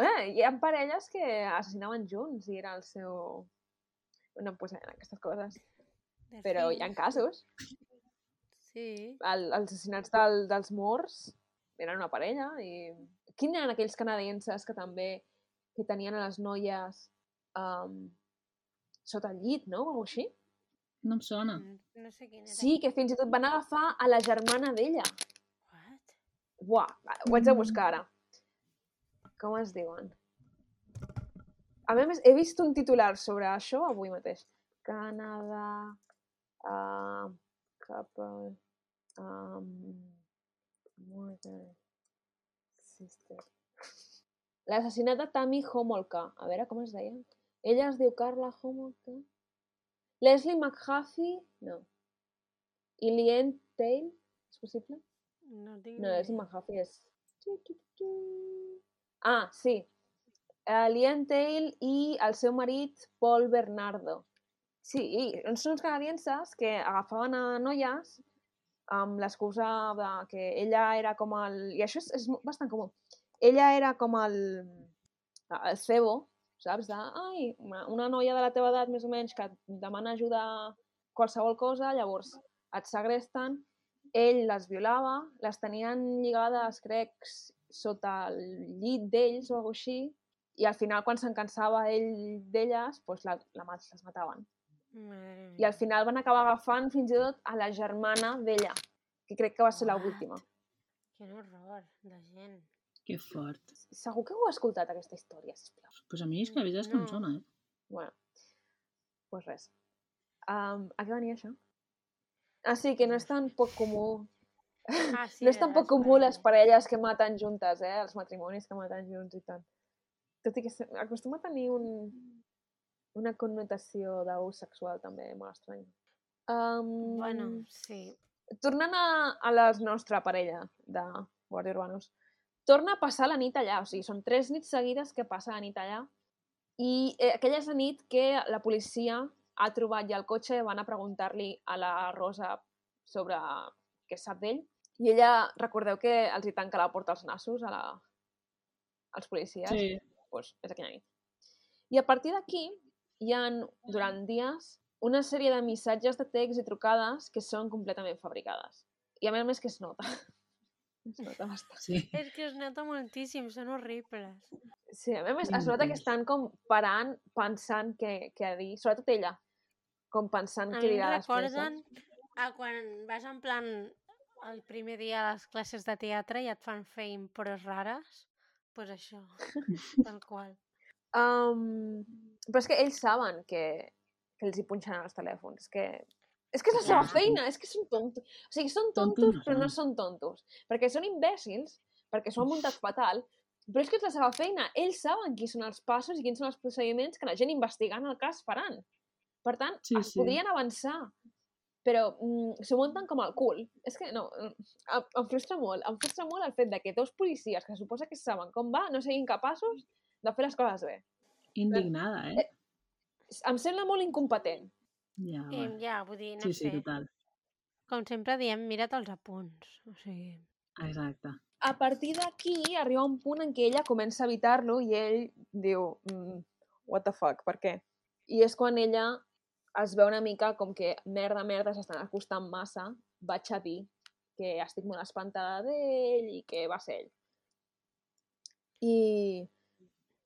Eh, hi ha parelles que assassinaven junts i era el seu... No, pues eren aquestes coses. de Però hi ha casos. Sí. El, els assassinats del, dels morts eren una parella i... Quins eren aquells canadienses que també que tenien a les noies um, sota el llit, no? O així? No em sona. Mm, No sé quin era. Sí, que fins i tot van agafar a la germana d'ella. What? Buah, ho haig de buscar ara. Com es diuen? A més, he vist un titular sobre això avui mateix. Canadà... Uh, couple... Um, mother... Sister... L'assassinat de Tammy Homolka. A veure, com es deia? Ella es diu Carla Homolka. Leslie McHuffie? No. I Lien Tail? És possible? No tinc No, idea. McHuffie, és... Ah, sí. Uh, Liam Tail i el seu marit Paul Bernardo. Sí, i són uns canadienses que agafaven a noies amb l'excusa de que ella era com el... I això és, és bastant comú. Ella era com el, el cebo, saps? De, ai, una, una noia de la teva edat més o menys que et demana ajuda a qualsevol cosa, llavors et segresten ell les violava, les tenien lligades, crec, sota el llit d'ells o alguna així, i al final, quan se'n cansava ell d'elles, doncs la, la, les mataven. I al final van acabar agafant fins i tot a la germana d'ella, que crec que va ser l'última. Quin horror de gent. Que fort. Segur que heu escoltat aquesta història, sisplau. Pues a mi és que la veritat és que no em sona, eh? Bueno, doncs res. Um, a què venia això? Ah, sí, que no és tan poc comú Ah, (laughs) sí, no és tan poc comú les parelles. que maten juntes, eh? Els matrimonis que maten junts i tant. Tot i que acostuma a tenir un, una connotació d'ús sexual també molt estrany. Um, Bueno, sí. Tornant a, a la nostra parella de Guàrdia Urbanos, torna a passar la nit allà, o sigui, són tres nits seguides que passa la nit allà, i eh, aquella és la nit que la policia ha trobat ja el cotxe, van a preguntar-li a la Rosa sobre què sap d'ell. I ella, recordeu que els hi tanca la porta als nassos a la... als policies? Sí. Pues, és aquella nit. I a partir d'aquí hi han, durant dies, una sèrie de missatges de text i trucades que són completament fabricades. I a més a més que es nota. (laughs) Es nota bastant. Sí. És que es nota moltíssim, són horribles. Sí, a més a es nota que estan com parant, pensant què, què ha dit, sobretot ella, com pensant A què mi dirà després. recorden saps? a quan vas en plan el primer dia a les classes de teatre i et fan fer impros rares, doncs pues això, (laughs) tal qual. Um, però és que ells saben que, que els hi punxaran els telèfons, és que... És que és la seva feina, és que són tontos. O sigui, són Tontos tontos, però no són. són tontos. Perquè són imbècils, perquè s'ho han muntat fatal, però és que és la seva feina. Ells saben quins són els passos i quins són els procediments que la gent investigant el cas faran. Per tant, Sí, es sí. podrien avançar, però mm, s'ho munten com el cul. És que no, em, em frustra molt. Em frustra molt el fet de que dos policies que suposa que saben com va no siguin capaços de fer les coses bé. Indignada, eh? Em sembla molt incompetent. Ja, I ja, vull dir, no Sí, sí, sé, total. com sempre diem, mira't els apunts. O sigui, Exacte. A partir d'aquí arriba un punt en què ella comença a evitar-lo i ell diu mm, what the fuck, per què? I és quan ella es veu una mica com que merda, merda, s'estan acostant massa, vaig a dir que estic molt espantada d'ell i que va ser ell. I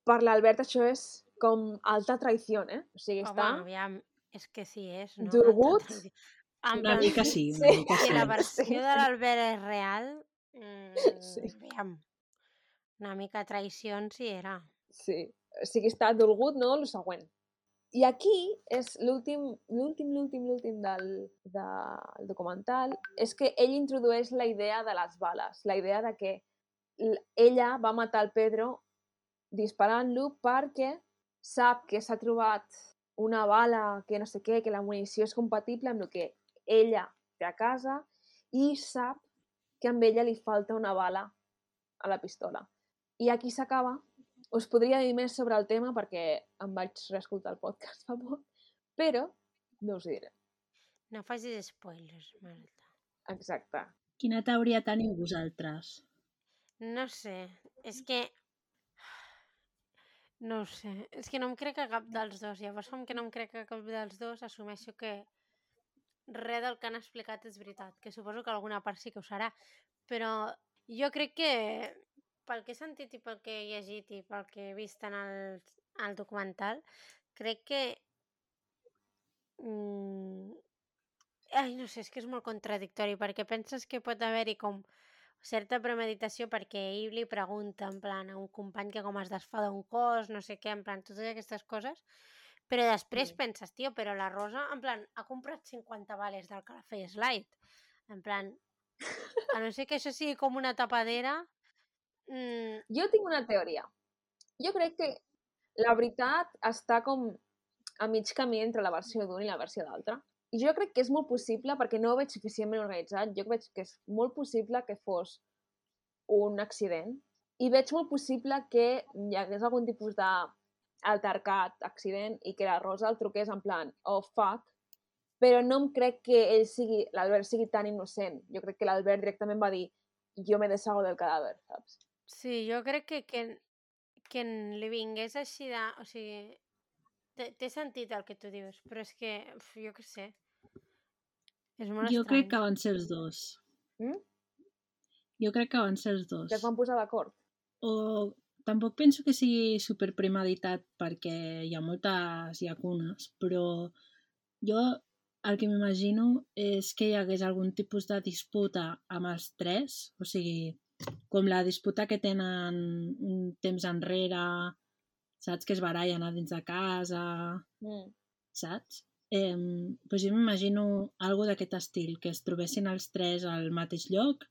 per l'Albert això és com alta traïció, eh? O sigui, home, està... aviam, és que sí és, no? Dolgut? Tradició. En Una mica sí, una Sí. mica Si sí. la Sí, versió sí. de l'Albert és real, mm, Sí. aviam, una mica traïció en si era. Sí, o sigui, està dolgut, no? El següent. I aquí és l'últim, l'últim, l'últim, l'últim del, del documental, és que ell introdueix la idea de les bales, la idea de que ella va matar el Pedro disparant-lo perquè sap que s'ha trobat una bala que no sé què, que la munició és compatible amb el que ella té a casa i sap que amb ella li falta una bala a la pistola. I aquí s'acaba. Us podria dir més sobre el tema perquè em vaig reescoltar el podcast fa poc, però no us diré. No facis spoilers, Marta. Exacte. Quina teoria teniu vosaltres? No sé, és que... No ho sé, és que no em crec a cap dels dos. Llavors, com que no em crec a cap dels dos, assumeixo que res del que han explicat és veritat, que suposo que alguna part sí que ho serà. Però jo crec que pel que he sentit i pel que he llegit i pel que he vist en el, el documental, crec que... Mm, ai, no sé, és que és molt contradictori, perquè penses que pot haver-hi com certa premeditació perquè ell li pregunta en plan a un company que com es desfà d'un cos, no sé què, en plan totes aquestes coses, però després Sí. penses, tio, però la Rosa, en plan, ha comprat 50 vales del Calafell Slide. En plan, a no ser que això sigui com una tapadera, mm, Jo tinc una teoria. Jo crec que la veritat està com a mig camí entre la versió d'un i la versió d'altra. Jo crec que és molt possible, perquè no ho veig suficientment organitzat, jo veig que és molt possible que fos un accident i veig molt possible que hi hagués algun tipus d'altercat, accident, i que la Rosa el truqués en plan, oh fuck, però no em crec que ell sigui, l'Albert sigui tan innocent. Jo crec que l'Albert directament va dir jo me deshago del cadàver, saps? sí, jo crec que, que, que li vingués així de... O sigui, té sentit el que tu dius, però és que, uf, jo què sé, és molt Jo crec que estrany. van ser els dos. Mm? Jo crec que van ser els dos. Que es van posar d'acord. O tampoc penso que sigui super premeditat perquè hi ha moltes llacunes, però jo el que m'imagino és que hi hagués algun tipus de disputa amb els tres, o sigui, com la disputa que tenen un temps enrere, saps? Que es barallen a dins de casa, Mm. saps? Eh, doncs jo m'imagino algo d'aquest estil, que es trobessin els tres al mateix lloc,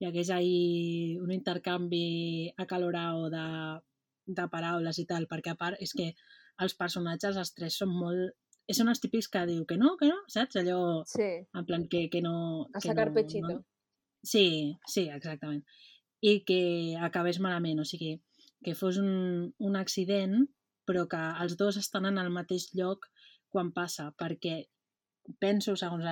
hi hagués ahí un intercanvi acalorau de, de paraules i tal, perquè a part és que els personatges, els tres, són molt... Són els típics que diu que no, que no, saps? Allò, Sí, en plan, que, que no... a que sacar no, pechito. No... Sí, sí, exactament. I que acabés malament, o sigui, que fos un, un accident, però que els dos estan en el mateix lloc quan passa, perquè penso, segons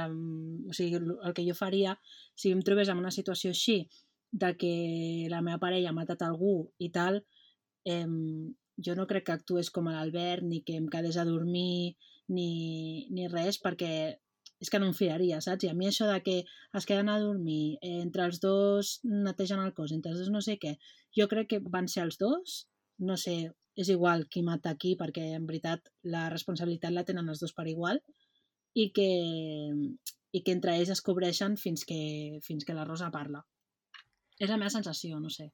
o sigui, el que jo faria, si em trobés en una situació així, de que la meva parella ha matat algú i tal, eh, jo no crec que actués com l'Albert, ni que em quedés a dormir, ni, ni res, perquè és que no em fiaria, saps? I a mi això de que es queden a dormir, eh, entre els dos netegen el cos, entre els dos no sé què, jo crec que van ser els dos, no sé, és igual qui mata qui, perquè en veritat la responsabilitat la tenen els dos per igual, i que, i que entre ells es cobreixen fins que, fins que la Rosa parla. És la meva sensació, no sé.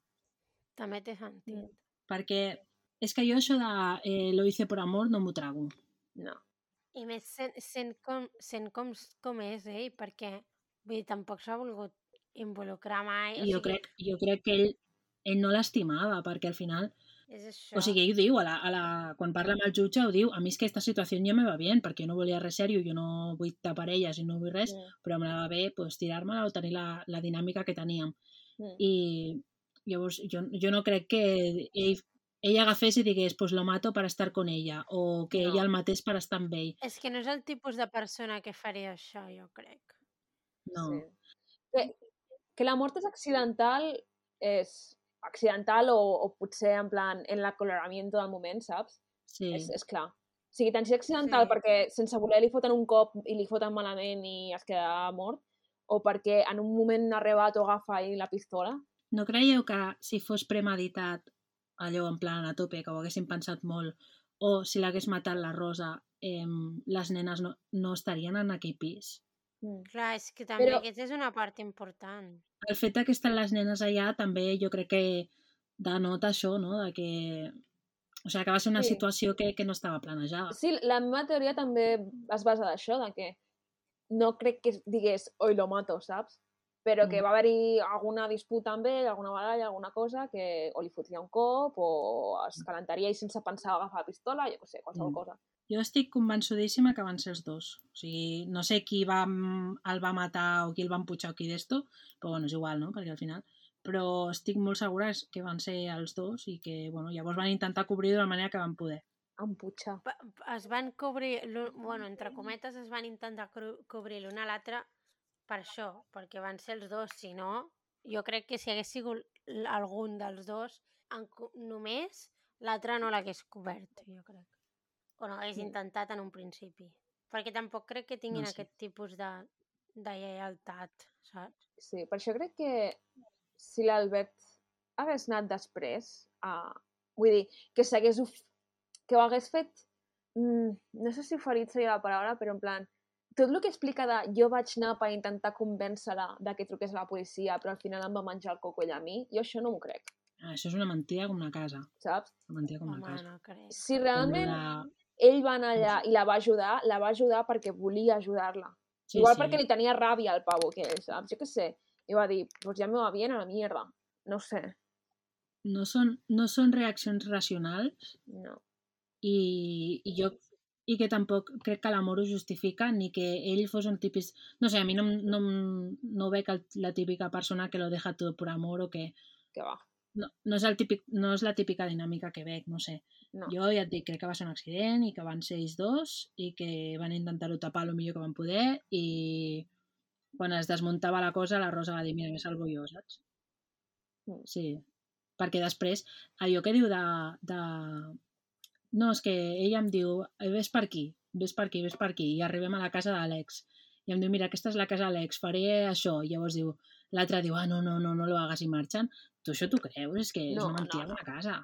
També té sentit. Perquè és que jo això de eh, lo hice por amor no m'ho trago. No. I més sent, sent, com, sent com, com és ell, perquè vull dir, tampoc s'ha volgut involucrar mai. Jo, crec, jo crec que ell, ell no l'estimava, perquè al final... És això. O sigui, ell ho diu, a la, a la, quan parla amb el jutge ho diu, a mi és que aquesta situació ja me va bien, perquè jo no volia res sèrio, jo no vull tapar elles i no vull res, Mm. però me la va bé pues, tirar-me-la o tenir la, la dinàmica que teníem. Mm. I llavors jo, jo no crec que ell, ell agafés i digués pues lo mato per estar con ella o que No. ella el matés per estar amb ell. És que no és el tipus de persona que faria això, jo crec. No. Sí. Que, que la mort és accidental és accidental o, o potser en plan en l'acoloramiento del moment, saps? Sí. És, és clar. O sigui, tant si és accidental Sí. perquè sense voler li foten un cop i li foten malament i es queda mort, o perquè en un moment arrebat o agafa i la pistola. No creieu que si fos premeditat allò en plan a tope, que ho haguessin pensat molt, o si l'hagués matat la Rosa, eh, les nenes no, no estarien en aquell pis? Mm. Clar, és que també Però- aquesta és una part important. El fet que estan les nenes allà també jo crec que denota això, no? De que... O sigui, que va ser una Sí. situació que, que no estava planejada. Sí, la meva teoria també es basa d'això, de que no crec que digués oi lo mato, saps? Però que Mm. va haver-hi alguna disputa amb ell, alguna baralla, alguna cosa, que o li fotria un cop o es calentaria i sense pensar agafar la pistola, jo què sé, qualsevol Mm. cosa. Jo estic convençudíssima que van ser els dos. O sigui, no sé qui va, el va matar o qui el va empujar o qui d'esto, però bueno, és igual, no? Perquè al final... Però estic molt segura que van ser els dos i que, bueno, llavors van intentar cobrir de la manera que van poder. Em putxa. Pa- Es van cobrir, bueno, entre cometes, es van intentar cobrir l'un a l'altre per això, perquè van ser els dos. Si no, jo crec que si hagués sigut algun dels dos, en, només l'altre no l'hagués cobert, jo crec. O no hagués intentat en un principi. Perquè tampoc crec que tinguin No sé. aquest tipus de, de lleialtat, saps? Sí, per això crec que si l'Albert hagués anat després, a... vull dir, que s'hagués... of- que ho hagués fet... Mm, no sé si ferit seria la paraula, però en plan... Tot el que explica de jo vaig anar per intentar convèncer-la de que truqués a la policia, però al final em va menjar el coco a mi, jo això no m'ho crec, Ah, Això és una mentida com una casa. saps? Una mentida com una Home, casa. no crec. Si Com realment de- ell va anar allà i la va ajudar, la va ajudar perquè volia ajudar-la. Sí, Igual sí. perquè li tenia ràbia al pavo que és, saps? Jo què sé. I va dir, pues ja me va bien a la mierda. No sé. No són, no són reaccions racionals No. i, i jo i que tampoc crec que l'amor ho justifica ni que ell fos un típic... No sé, a mi no, no, no veig la típica persona que lo deja tot per amor o que... Que va. No, no, és el típic, no és la típica dinàmica que veig, no sé. No. Jo ja et dic, crec que va ser un accident i que van ser ells dos i que van intentar-ho tapar el millor que van poder i quan es desmuntava la cosa la Rosa va dir, mira, me salvo jo, saps? Mm. Sí, perquè després allò que diu de, de... No, és que ella em diu, "Eh, ves per aquí, ves per aquí, ves per aquí, i arribem a la casa d'Àlex. I em diu, mira, aquesta és la casa d'Àlex, faré això. I llavors diu, l'altre diu, ah, no, no, no, no lo hagas i marxen. Tu això t'ho creus? És que és No, una mentida no, no, no. una casa.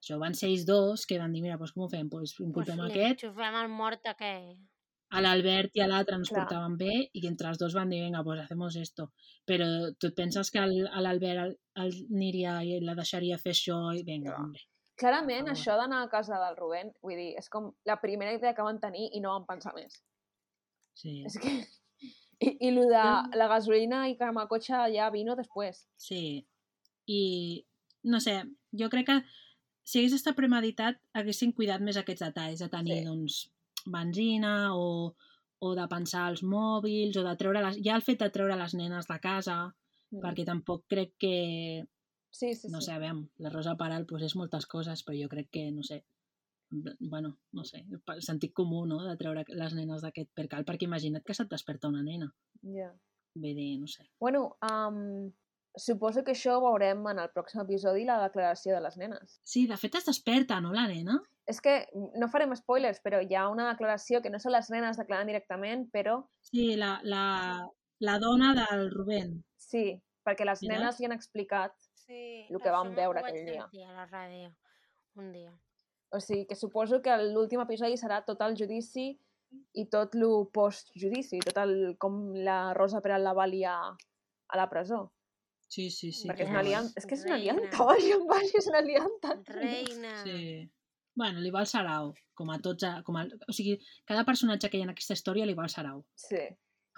Això van ser ells dos que van dir, mira, doncs com ho fem? Doncs Pues inculpem li aquest, enxufem el mort aquell. a l'Albert i a l'altre ens Clar. portaven bé i entre els dos van dir, venga, pues hacemos esto. Però tu et penses que a l'Albert aniria i la deixaria fer això i vinga, hombre. Clarament, favor. això d'anar a casa del Rubén, vull dir, és com la primera idea que van tenir i no van pensar més. Sí, És que... I, i lo de la gasolina i el cotxe ja vino després. sí. I, no sé, jo crec que si hagués estat premeditat haguessin cuidat més aquests detalls, de tenir, Sí. doncs, benzina o, o de pensar els mòbils o de treure les... Ja el fet de treure les nenes de casa, Mm. perquè tampoc crec que Sí, sí, no sí. sé, a veure, la Rosa Paral pues, és moltes coses, però jo crec que, no sé, bueno, no sé, sentit comú, no?, de treure les nenes d'aquest percal, perquè imagina't que se't desperta una nena. Ja. Vull dir, no sé. Bueno, um, suposo que això ho veurem en el pròxim episodi, la declaració de les nenes. Sí, de fet es desperta, no, la nena? És que no farem spoilers, però hi ha una declaració que no són les nenes declarant directament, però Sí, la, la, la dona del Rubén. sí, perquè les Mira. nenes li han explicat, Sí, El que vam veure aquell dia. sentir a la ràdio un dia. o sigui, que suposo que l'últim episodi serà tot el judici i tot lo post-judici, tot el com la Rosa Peral la va liar a la presó. Sí, sí, sí. perquè que és una guai. lianta, és que és una Reina. lianta, vaja, vaja, és una lianta. Reina. Sí. Bueno, li va el sarau, com a tots... A, com a, o sigui, cada personatge que hi ha en aquesta història li va el sarau. Sí.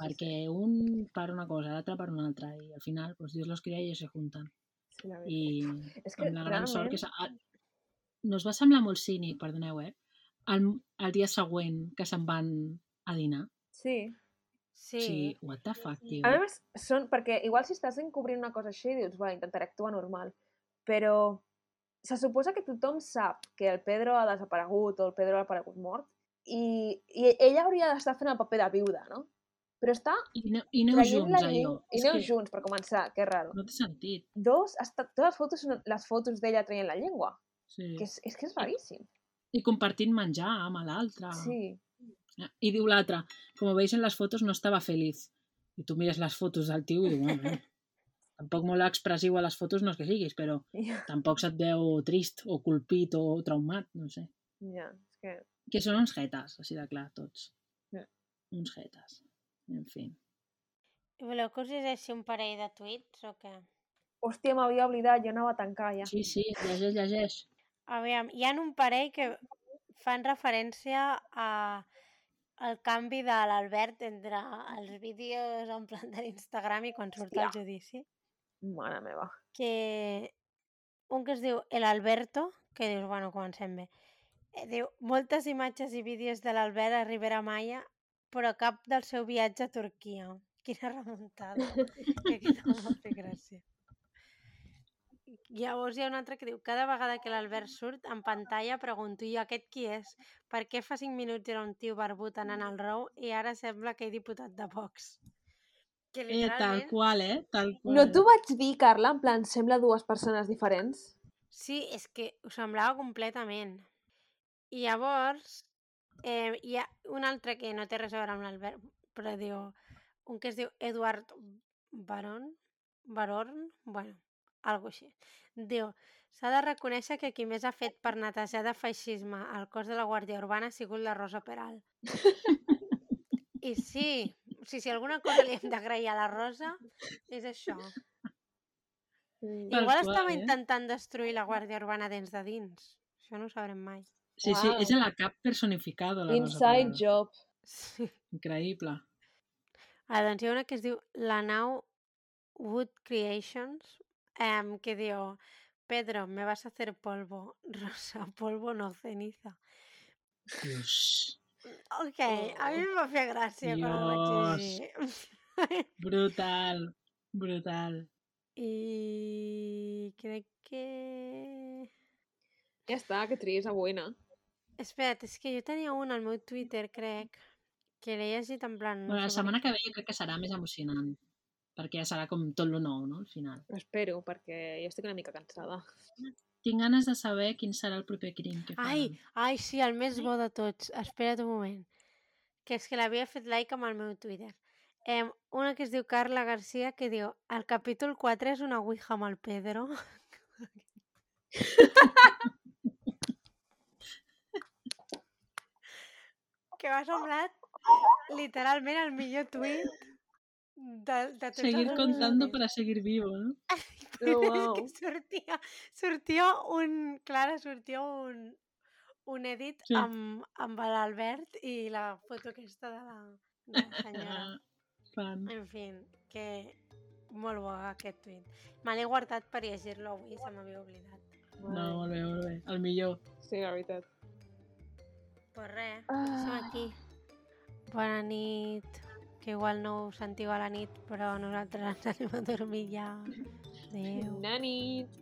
Perquè un per una cosa, l'altre per una altra, i al final, pues, Dios los crea ellos se juntan. sí la veritat. I és que amb la gran sort que... realment... s'ha- a- No us va semblar molt cínic, perdoneu, eh? El, el dia següent que se'n van a dinar. Sí. Sí. O sigui, what the fuck, tio. A més, són, perquè igual si estàs encobrint una cosa així, dius, va, intentaré actuar normal. Però se suposa que tothom sap que el Pedro ha desaparegut o el Pedro ha aparegut mort i, i ella hauria d'estar fent el paper de viuda, no? Però està I, ne I traient junts, allò. I És aneu que junts, per començar, que raro. No té sentit. Dos, està, totes les fotos són les fotos d'ella traient la llengua, Sí. que és, és que és raríssim. I compartint menjar amb l'altre. Sí. I diu l'altre, como veis en las fotos no estaba feliz. I tu mires les fotos del tio i diu, bueno, eh, tampoc molt expressiu a les fotos no és que siguis, però Ja, tampoc se't veu trist o colpit o traumat, no sé. ja, és que... Que són uns jetes, així de clar, tots. Ja. Uns jetes. En fi. Voleu que us llegeixi un parell de tuits o què? Hòstia, m'havia oblidat, jo anava a tancar ja. Sí, sí, llegeix, llegeix. Aviam, hi ha un parell que fan referència a el canvi de l'Albert entre els vídeos en plan de l'Instagram i quan surt el Hòstia. judici. Mare meva. Que un que es diu El Alberto, que dius, bueno, comencem bé. Eh, Diu, moltes imatges i vídeos de l'Albert a Ribera Maya, però cap del seu viatge a Turquia. Quina remuntada. (laughs) que aquest em va fer gràcia. Llavors hi ha un altre que diu cada vegada que l'Albert surt en pantalla pregunto i aquest qui és? Per què fa 5 minuts era un tio barbut anant al rou i ara sembla que és diputat de Vox? Que Eh, tal literalment... qual, eh? Tal qual. No t'ho vaig dir, Carla, en plan, sembla dues persones diferents? Sí, és que ho semblava completament. I llavors eh, hi ha un altre que no té res a veure amb l'Albert, però diu, un que es diu Eduard Baron, Baron, bueno, algo així. Diu, s'ha de reconèixer que qui més ha fet per netejar de feixisme al cos de la Guàrdia Urbana ha sigut la Rosa Peral. I sí, o sigui, si alguna cosa li hem d'agrair a la Rosa, és això. Mm. Tal Igual estava eh? intentant destruir la Guàrdia Urbana dins de dins. Això no ho sabrem mai. Sí, sí, Uau. és la cap personificada, la Rosa Inside Peral. job. Sí. Increïble. Ah, doncs hi ha una que es diu La Nau Wood Creations, em, que diu Pedro, me vas a hacer polvo. (laughs) Rosa, polvo no ceniza. Dios. Ok, a fer gràcia quan ho vaig Dios. Brutal. Brutal. I crec que... Ja està, que trist, avui, no? Espera't, és que jo tenia un al meu Twitter, crec, que l'he llegit en plan... Bueno, la setmana que ve jo crec que serà més emocionant. Perquè ja serà com tot lo nou, no? Al final. Espero, perquè jo estic una mica cansada. Tinc ganes de saber quin serà el proper crim que faran. Ai, ai, sí, el més bo de tots. Espera't un moment. Que és que l'havia fet like amb el meu Twitter. Eh, una que es diu Carla Garcia que diu el capítol 4 és una ouija amb el Pedro. (laughs) que m'ha semblat literalment el millor tuit de, de Seguir contando para seguir vivo, no? Però Oh, és uau. que sortia, sortia un... Clara, sortia un, un edit Sí. amb, amb l'Albert i la foto aquesta de la, de la (laughs) senyora. Fan. En fi, que molt bo aquest tuit. Me l'he guardat per llegir-lo avui, se m'havia oblidat. No, molt bé, molt bé. El millor. Sí, la veritat. Pues res, som Ah. aquí. Bona nit. Que igual no ho sentiu a la nit, però nosaltres ens (laughs) anem a dormir ja. Adéu. Bona nit.